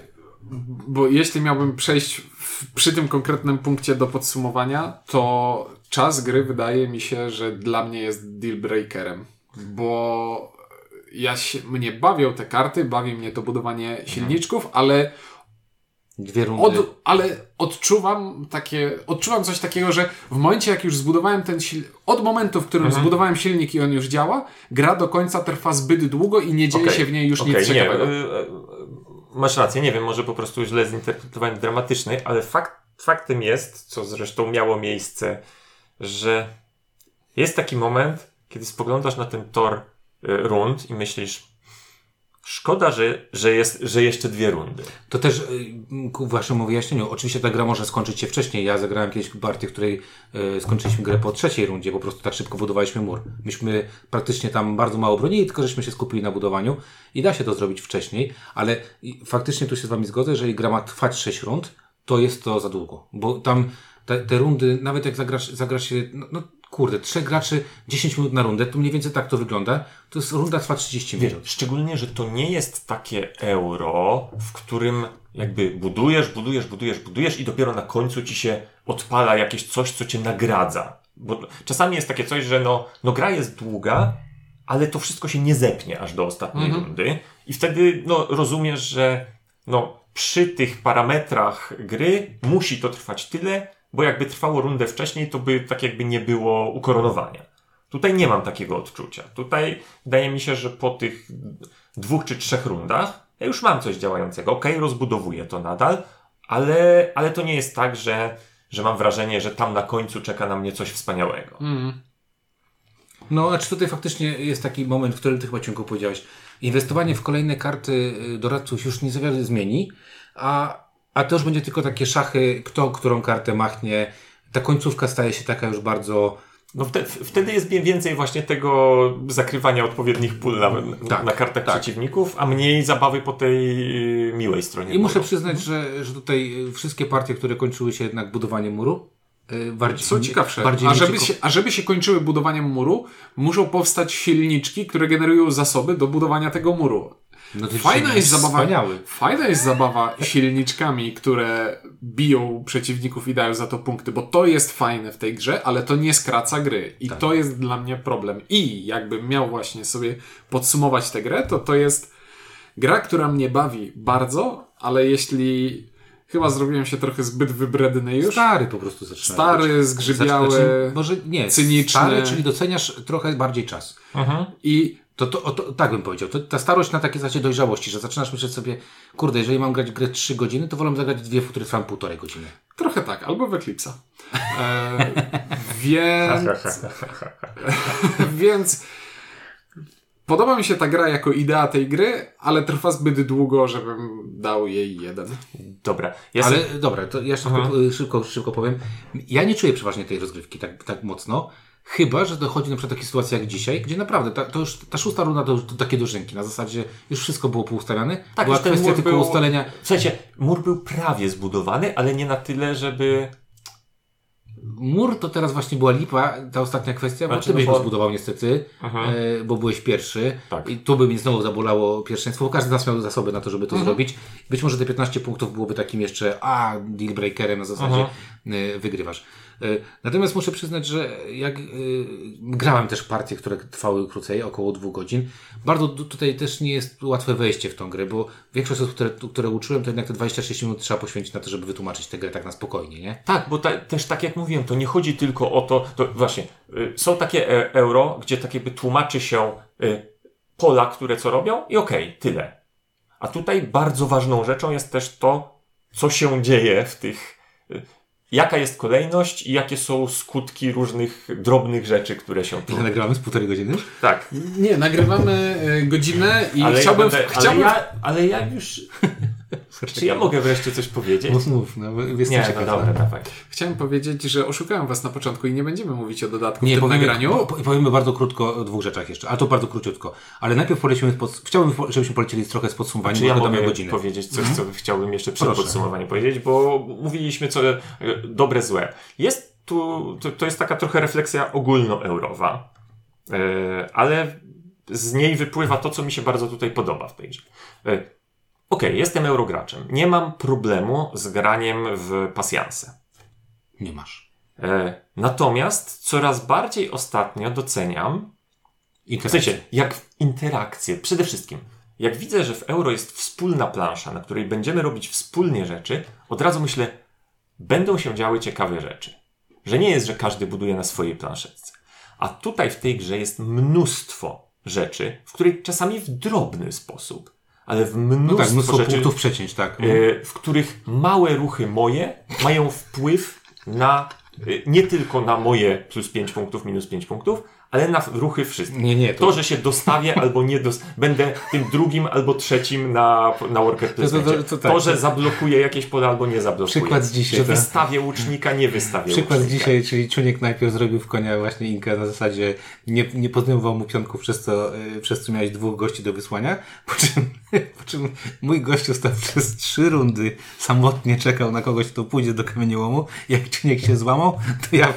bo jeśli miałbym przejść w, przy tym konkretnym punkcie do podsumowania, to czas gry wydaje mi się, że dla mnie jest deal breakerem, bo ja się, mnie bawią te karty, bawi mnie to budowanie silniczków, ale Dwie rundy. od, ale odczuwam takie, odczuwam coś takiego, że w momencie jak już zbudowałem ten silnik, od momentu, w którym zbudowałem silnik i on już działa, gra do końca trwa zbyt długo i nie dzieje Okej, się w niej już okej, nic nie, ciekawego. e, e, Masz rację, nie wiem, może po prostu źle zinterpretowałem dramatyczny, ale fakt, faktem jest, co zresztą miało miejsce, że jest taki moment, kiedy spoglądasz na ten tor e, rund i myślisz, szkoda, że, że, jest, że jeszcze dwie rundy. To też y, ku waszemu wyjaśnieniu. Oczywiście ta gra może skończyć się wcześniej. Ja zagrałem kiedyś partię, w której y, skończyliśmy grę po trzeciej rundzie. Po prostu tak szybko budowaliśmy mur. Myśmy praktycznie tam bardzo mało bronili, tylko żeśmy się skupili na budowaniu i da się to zrobić wcześniej, ale faktycznie tu się z wami zgodzę, jeżeli gra ma trwać 6 rund, to jest to za długo. Bo tam te, te rundy, nawet jak zagrasz, zagrasz się, no, no kurde, trzech graczy 10 minut na rundę, to mniej więcej tak to wygląda. To jest runda trwa 30 minut. Szczególnie, że to nie jest takie euro, w którym jakby budujesz, budujesz, budujesz, budujesz i dopiero na końcu ci się odpala jakieś coś, co cię nagradza. Bo czasami jest takie coś, że no, no gra jest długa, ale to wszystko się nie zepnie aż do ostatniej rundy i wtedy no, rozumiesz, że no, przy tych parametrach gry musi to trwać tyle, bo jakby trwało rundę wcześniej, to by tak jakby nie było ukoronowania. Tutaj nie mam takiego odczucia. Tutaj wydaje mi się, że po tych dwóch czy trzech rundach ja już mam coś działającego. Okej, rozbudowuję to nadal, ale, ale to nie jest tak, że, że mam wrażenie, że tam na końcu czeka na mnie coś wspaniałego. No, znaczy tutaj faktycznie jest taki moment, w którym ty chyba ciągu powiedziałeś. Inwestowanie w kolejne karty y, doradców już nie za wiele zmieni, a, a to już będzie tylko takie szachy, kto którą kartę machnie. Ta końcówka staje się taka już bardzo... No wtedy, wtedy jest mniej więcej właśnie tego zakrywania odpowiednich pól na, Tak, na kartach tak. przeciwników, a mniej zabawy po tej y, miłej stronie. I muszę przyznać, że, że tutaj wszystkie partie, które kończyły się jednak budowaniem muru, y, bardziej... Są ciekawsze. Bardziej a, żeby się, a żeby się kończyły budowaniem muru, muszą powstać silniczki, które generują zasoby do budowania tego muru. No to Fajna jest zabawa. Wspaniały. Fajna jest zabawa silniczkami, które biją przeciwników i dają za to punkty, bo to jest fajne w tej grze, ale to nie skraca gry. I to jest dla mnie problem. I jakbym miał właśnie sobie podsumować tę grę, to to jest gra, która mnie bawi bardzo, ale jeśli chyba zrobiłem się trochę zbyt wybredny już. Stary po prostu zaczyna Stary, być. zgrzybiały, Znaczy, może nie, cyniczny. stary, czyli doceniasz trochę bardziej czas. I To, to, to tak bym powiedział. To, ta starość na takiej zasadzie dojrzałości, że zaczynasz myśleć sobie, kurde, jeżeli mam grać grę 3 godziny, to wolę zagrać dwie, w których trwam półtorej godziny. trochę tak, albo w Eclipse'a. E, więc, więc podoba mi się ta gra jako idea tej gry, ale trwa zbyt długo, żebym dał jej jeden. Dobra. Ja Ale sobie- dobra, to ja szybko, y, szybko, szybko powiem. Ja nie czuję przeważnie tej rozgrywki tak, tak mocno. Chyba, że dochodzi na przykład do takiej sytuacji jak dzisiaj, gdzie naprawdę ta, to już, ta szósta runda to to takie dożynki. Na zasadzie już wszystko było poustawiane. Tak, Była już ten kwestia mur tylko był- ustalenia. Słuchajcie, mur był prawie zbudowany, ale nie na tyle, żeby. Mur to teraz właśnie była lipa, ta ostatnia kwestia, bo Znaczy, ty byś no go bo- zbudował niestety, e, bo byłeś pierwszy. Tak. I tu by mi znowu zabolało pierwszeństwo, bo każdy z nas miał zasoby na to, żeby to Mhm. zrobić. Być może te 15 punktów byłoby takim jeszcze, a, deal breakerem na zasadzie e, wygrywasz. E, Natomiast muszę przyznać, że jak e, grałem też partie, które trwały krócej, około dwóch godzin, bardzo tu- tutaj też nie jest łatwe wejście w tą grę, bo większość osób, które, które uczyłem, to jednak te 26 minut trzeba poświęcić na to, żeby wytłumaczyć tę grę tak na spokojnie, nie? Tak, bo ta, też tak jak mówiłem, to nie chodzi tylko o to, to właśnie, y, są takie e, euro, gdzie tak jakby tłumaczy się y, pola, które co robią i okej, tyle. A tutaj bardzo ważną rzeczą jest też to, co się dzieje w tych, y, jaka jest kolejność i jakie są skutki różnych drobnych rzeczy, które się tu... Ile nagramy z półtorej godziny? Tak, Nie, nagrywamy e, godzinę i ale chciałbym... ja, będę, chciałbym ale, ja, ale ja już Czy ja mogę wreszcie coś powiedzieć? Mów, mów, no, jestem Nie, no dobra, dawaj. Chciałem powiedzieć, że oszukałem was na początku i nie będziemy mówić o dodatku Nie, w tym powiemy, nagraniu. po, po- powiemy bardzo krótko o dwóch rzeczach jeszcze, a to bardzo króciutko. Ale najpierw polecimy, pod, chciałbym, żebyśmy polecieli trochę z podsumowaniem, Czy ja mogę godzinę. powiedzieć coś, co chciałbym jeszcze przed Proszę. podsumowaniem powiedzieć, bo mówiliśmy co e, dobre, złe. Jest tu, to, to jest taka trochę refleksja ogólnoeurowa, e, ale z niej wypływa to, co mi się bardzo tutaj podoba w tej grze. Okej, jestem eurograczem. Nie mam problemu z graniem w pasjanse. Nie masz. E, natomiast coraz bardziej ostatnio doceniam I w sensie, jak interakcje, przede wszystkim, jak widzę, że w euro jest wspólna plansza, na której będziemy robić wspólnie rzeczy, od razu myślę, będą się działy ciekawe rzeczy. Że nie jest, że każdy buduje na swojej planszetce. A tutaj w tej grze jest mnóstwo rzeczy, w której czasami w drobny sposób, ale w mnóstwo, No tak, mnóstwo rzeczy, punktów przecięć, tak. e, w których małe ruchy moje mają wpływ na e, nie tylko na moje plus 5 punktów, minus 5 punktów, ale na ruchy wszystkich. Nie, nie, To, to, że się dostawię albo nie dos... będę tym drugim albo trzecim na, na worker to- To, to tak, że to- zablokuję jakieś pole albo nie zablokuję. Przykład z dzisiaj, Że tak. wystawię łucznika, nie wystawię Przykład z łucznika. dzisiaj, czyli Czuniek najpierw zrobił w konia właśnie Inkę na zasadzie nie, nie podejmował mu pionków, przez co, y, przez co miałeś dwóch gości do wysłania, po czym, po czym mój gościu stał przez trzy rundy samotnie czekał na kogoś, kto pójdzie do kamieniołomu. Jak Czuniek się złamał, to ja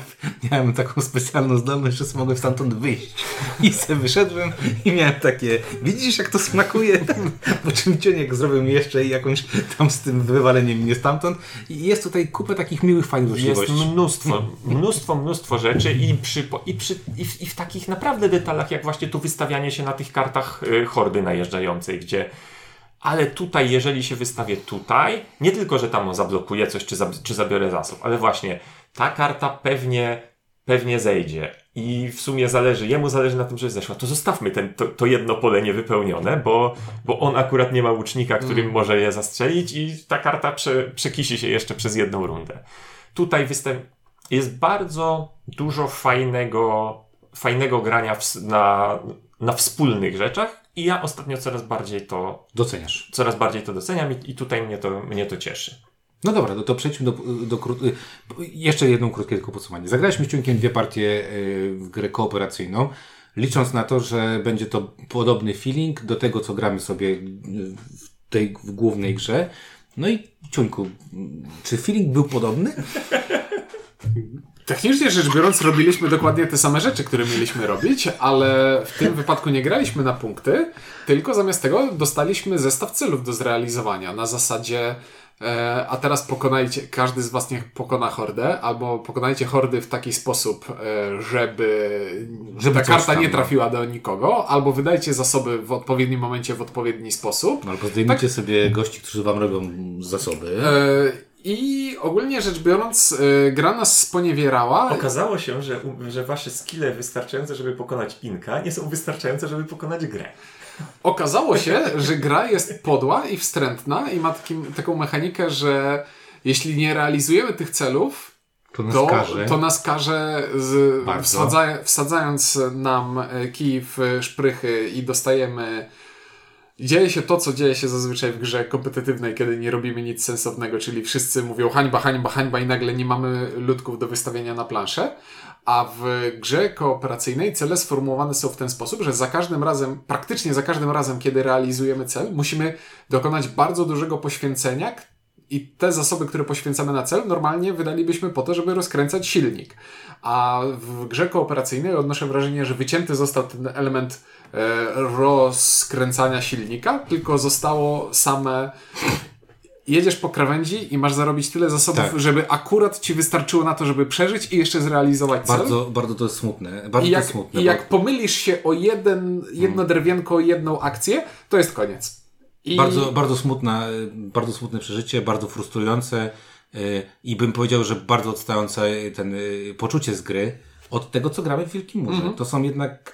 miałem taką specjalną zdolność, że mogłem stamtąd wyjść. I sobie wyszedłem i miałem takie, widzisz jak to smakuje? Po czym Czuniek zrobił mi jeszcze jakąś tam z tym wywaleniem mnie stamtąd. I jest tutaj kupę takich miłych, fajnych Jest mnóstwo, mnóstwo, mnóstwo rzeczy i, przy, i, przy, i, w, i w takich naprawdę detalach, jak właśnie tu wystawianie się na tych kartach y, hordy najeżdżającej, gdzie ale tutaj, jeżeli się wystawię tutaj, nie tylko, że tam zablokuję coś, czy, zab, czy zabiorę zasób, ale właśnie ta karta pewnie, pewnie zejdzie. I w sumie zależy, jemu zależy na tym, że zeszła, to zostawmy ten, to, to jedno pole niewypełnione, bo, bo on akurat nie ma łucznika, którym może je zastrzelić i ta karta prze, przekisi się jeszcze przez jedną rundę. Tutaj występ jest bardzo dużo fajnego, fajnego grania w, na, na wspólnych rzeczach i ja ostatnio coraz bardziej to, Doceniasz. coraz bardziej to doceniam i, i tutaj mnie to, mnie to cieszy. No dobra, no to przejdźmy do, do y, jeszcze jedną krótkie tylko podsumowanie. Zagraliśmy z Ciunkiem dwie partie y, w grę kooperacyjną, licząc na to, że będzie to podobny feeling do tego, co gramy sobie y, w tej w głównej grze. No i Ciuńku, czy feeling był podobny? Technicznie rzecz biorąc, robiliśmy dokładnie te same rzeczy, które mieliśmy robić, ale w tym wypadku nie graliśmy na punkty, tylko zamiast tego dostaliśmy zestaw celów do zrealizowania na zasadzie. E, a teraz pokonajcie, każdy z Was niech pokona hordę, albo pokonajcie hordy w taki sposób, e, żeby, Żeby ta karta tam, nie trafiła do nikogo, albo wydajcie zasoby w odpowiednim momencie w odpowiedni sposób. No, albo zdejmijcie sobie gości, którzy wam robią zasoby. E, I ogólnie rzecz biorąc, e, gra nas sponiewierała. Okazało się, że, że wasze skille wystarczające, żeby pokonać pinka, nie są wystarczające, żeby pokonać grę. Okazało się, że gra jest podła i wstrętna i ma takim, taką mechanikę, że jeśli nie realizujemy tych celów, To nas to, każe. to nas każe z, wsadza, wsadzając nam e, kij w szprychy i dostajemy. Dzieje się to, co dzieje się zazwyczaj w grze kompetytywnej, kiedy nie robimy nic sensownego, czyli wszyscy mówią hańba, hańba, hańba i nagle nie mamy ludków do wystawienia na planszę. A w grze kooperacyjnej cele sformułowane są w ten sposób, że za każdym razem, praktycznie za każdym razem, kiedy realizujemy cel, musimy dokonać bardzo dużego poświęcenia, i te zasoby, które poświęcamy na cel, normalnie wydalibyśmy po to, żeby rozkręcać silnik. A w grze kooperacyjnej odnoszę wrażenie, że wycięty został ten element rozkręcania silnika, tylko zostało same. Jedziesz po krawędzi i masz zarobić tyle zasobów, Tak. żeby akurat ci wystarczyło na to, żeby przeżyć i jeszcze zrealizować cel. Bardzo, bardzo to jest smutne. Bardzo I to jak, jest smutne. i bo- jak pomylisz się o jeden, jedno drewienko, o jedną akcję, to jest koniec. I Bardzo, bardzo, smutna, bardzo smutne przeżycie, bardzo frustrujące y, i bym powiedział, że bardzo odstające ten y, poczucie z gry od tego, co gramy w Wielkim Murze. Mhm. To są jednak,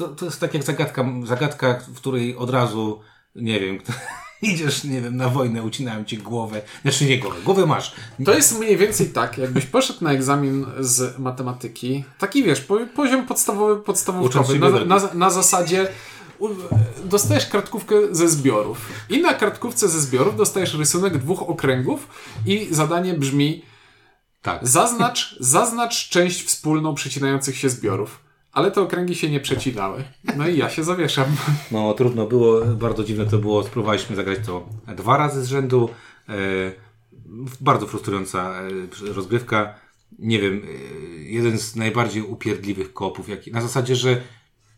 to, to jest tak jak zagadka, zagadka, w której od razu, nie wiem, idziesz, nie wiem, na wojnę, ucinają ci głowę, znaczy nie głowę, głowę masz. To jest mniej więcej tak, jakbyś poszedł na egzamin z matematyki, taki wiesz, po, poziom podstawowy, podstawówkowy, się na, na, na zasadzie dostajesz kartkówkę ze zbiorów. I na kartkówce ze zbiorów dostajesz rysunek dwóch okręgów i zadanie brzmi Tak. zaznacz, zaznacz część wspólną przecinających się zbiorów. Ale te okręgi się nie przecinały. No i ja się zawieszam. No trudno było, bardzo dziwne to było. Spróbowaliśmy zagrać to dwa razy z rzędu. E, bardzo frustrująca e, rozgrywka. Nie wiem, e, jeden z najbardziej upierdliwych kopów, jaki, na zasadzie, że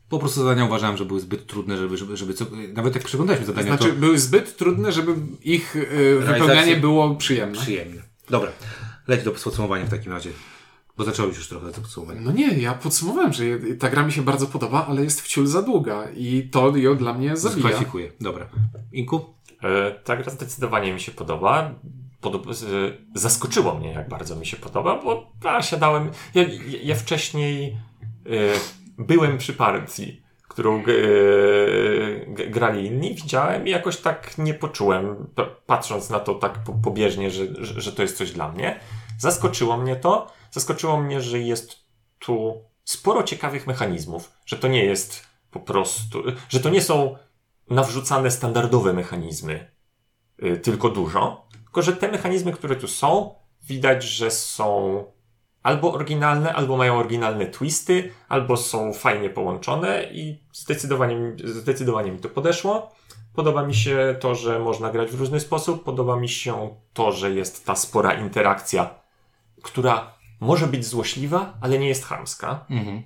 po prostu zadania uważałem, że były zbyt trudne, żeby, żeby, żeby co, nawet jak przeglądaliśmy zadania, Znaczy, to były zbyt trudne, żeby ich y, wypełnianie było przyjemne. przyjemne. Dobra, leć do podsumowania w takim razie, bo zacząłeś już trochę to podsumowanie. No nie, ja podsumowałem, że ta gra mi się bardzo podoba, ale jest wciul za długa i to ją dla mnie zabija. Kwalifikuję. Dobra. Inku? E, Ta gra zdecydowanie mi się podoba. Z- zaskoczyło mnie, jak bardzo mi się podoba, bo ja siadałem. Ja, ja, wcześniej e, byłem przy partii, którą g, grali inni, widziałem i jakoś tak nie poczułem, p- patrząc na to tak po, pobieżnie, że, że, że to jest coś dla mnie. Zaskoczyło mnie to. Zaskoczyło mnie, że jest tu sporo ciekawych mechanizmów, że to nie jest po prostu, że to nie są nawrzucane standardowe mechanizmy, y, tylko dużo, tylko że te mechanizmy, które tu są, widać, że są albo oryginalne, albo mają oryginalne twisty, albo są fajnie połączone i zdecydowanie, zdecydowanie mi to podeszło. Podoba mi się to, że można grać w różny sposób. Podoba mi się to, że jest ta spora interakcja, która może być złośliwa, ale nie jest chamska. Mhm.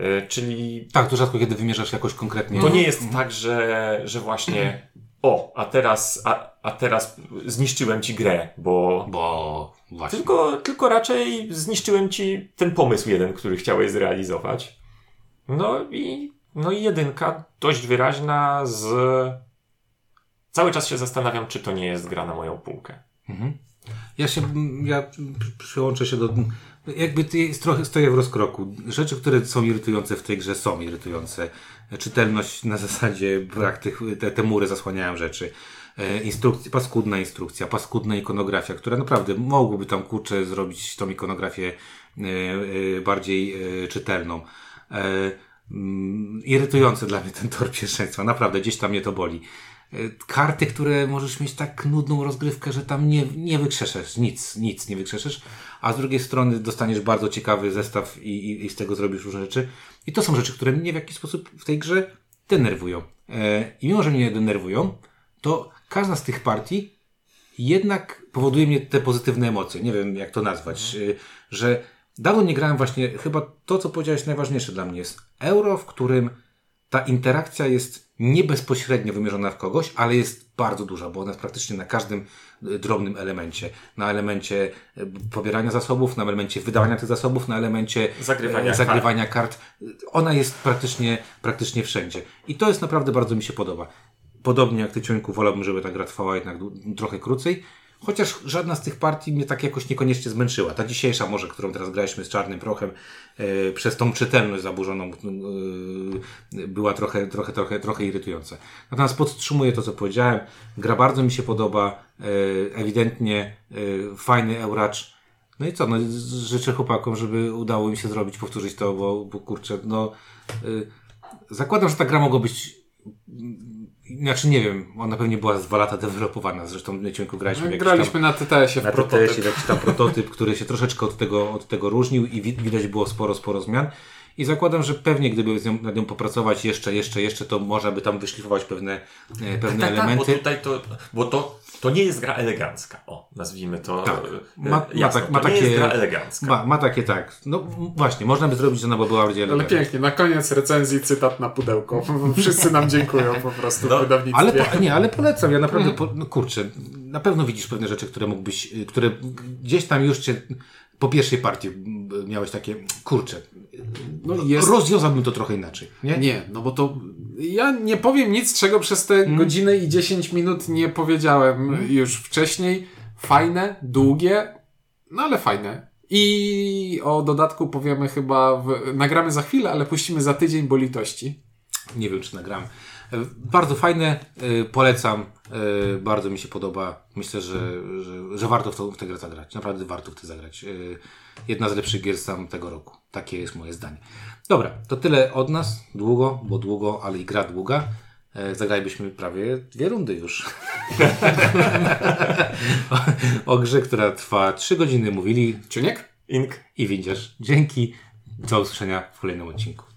Y, Czyli Tak, to rzadko kiedy wymierzasz jakoś konkretnie. to nie jest tak, że, że właśnie o, a teraz, a, a teraz zniszczyłem ci grę, bo Bo właśnie. tylko, tylko raczej zniszczyłem ci ten pomysł jeden, który chciałeś zrealizować. No i, no i jedynka dość wyraźna z... Cały czas się zastanawiam, czy to nie jest gra na moją półkę. Ja się, ja przyłączę się do, jakby trochę stoję w rozkroku. Rzeczy, które są irytujące w tej grze są irytujące. Czytelność na zasadzie brak tych, te, te mury zasłaniają rzeczy. E, Instrukcja, paskudna instrukcja, paskudna ikonografia, która naprawdę mogłoby tam kurczę zrobić tą ikonografię e, e, bardziej czytelną. Mm, irytujący dla mnie ten tor pierwszeństwa. Naprawdę, gdzieś tam mnie to boli. E, Karty, które możesz mieć tak nudną rozgrywkę, że tam nie, nie wykrzeszesz, nic, nic nie wykrzeszesz, a z drugiej strony dostaniesz bardzo ciekawy zestaw i, i, i z tego zrobisz różne rzeczy. I to są rzeczy, które mnie w jakiś sposób w tej grze denerwują. E, I mimo, że mnie denerwują, to każda z tych partii jednak powoduje mnie te pozytywne emocje. Nie wiem, jak to nazwać. Y, Że dawno nie grałem właśnie, chyba to, co powiedziałeś najważniejsze dla mnie jest euro, w którym ta interakcja jest nie bezpośrednio wymierzona w kogoś, ale jest bardzo duża, bo ona jest praktycznie na każdym y, drobnym elemencie. Na elemencie y, pobierania zasobów, na elemencie wydawania tych zasobów, na elemencie Zagrywania e, zagrywania kart. Ona jest praktycznie, praktycznie wszędzie. I to jest naprawdę bardzo mi się podoba. Podobnie jak Ty, Ciuńku, wolałbym, żeby ta gra trwała jednak trochę krócej. Chociaż żadna z tych partii mnie tak jakoś niekoniecznie zmęczyła. Ta dzisiejsza może, którą teraz graliśmy z Czarnym Prochem, e, przez tą czytelność zaburzoną e, była trochę, trochę, trochę, trochę irytująca. Natomiast podtrzymuję to, co powiedziałem. Gra bardzo mi się podoba. E, ewidentnie fajny Euracz. No i co, no, życzę chłopakom, żeby udało im się zrobić, powtórzyć to, bo, bo kurczę, no zakładam, że ta gra mogła być znaczy nie wiem, ona pewnie była z dwa lata dewelopowana, zresztą ciągle graliśmy jakiś Graliśmy na TTS-ie w tam, na prototyp. TTS-ie, w jakiś tam prototyp, który się troszeczkę od tego, od tego różnił i wi- widać było sporo, sporo zmian. I zakładam, że pewnie gdyby z nią, nad nią popracować jeszcze, jeszcze, jeszcze, to można by tam wyszlifować pewne, e, pewne Tak, tak, bo elementy. tutaj to, bo to, to nie jest gra elegancka. O, nazwijmy to. Tak. e, Ma- ma tak- ma to nie takie- jest gra elegancka. Ma, ma takie tak. No właśnie, można by zrobić, że ona by była bardziej Ale elegancka. pięknie, na koniec recenzji cytat na pudełko. Wszyscy nam dziękują po prostu w No, wydawnictwie. Ale po, nie, ale polecam. Ja naprawdę, po, no kurczę, na pewno widzisz pewne rzeczy, które mógłbyś, y, które gdzieś tam już cię po pierwszej partii miałeś takie, kurczę, No jest... rozwiązałbym to trochę inaczej, nie? Nie, no bo to ja nie powiem nic, czego przez te Mm. godzinę i 10 minut nie powiedziałem już wcześniej. Fajne, długie, no ale fajne. I o dodatku powiemy chyba, w... nagramy za chwilę, ale puścimy za tydzień, bo litości. Nie wiem, czy nagram. Bardzo fajne, y, polecam, y, bardzo mi się podoba. Myślę, że, że, że warto w, to, w tę grę zagrać. Naprawdę warto w tę zagrać. Y, Jedna z lepszych gier sam tego roku. Takie jest moje zdanie. Dobra, to tyle od nas. Długo, bo długo, ale i gra długa. E, Zagralibyśmy prawie dwie rundy już. o, o grze, która trwa 3 godziny mówili Ciuniek? Ink. i widzisz. Dzięki. Do usłyszenia w kolejnym odcinku.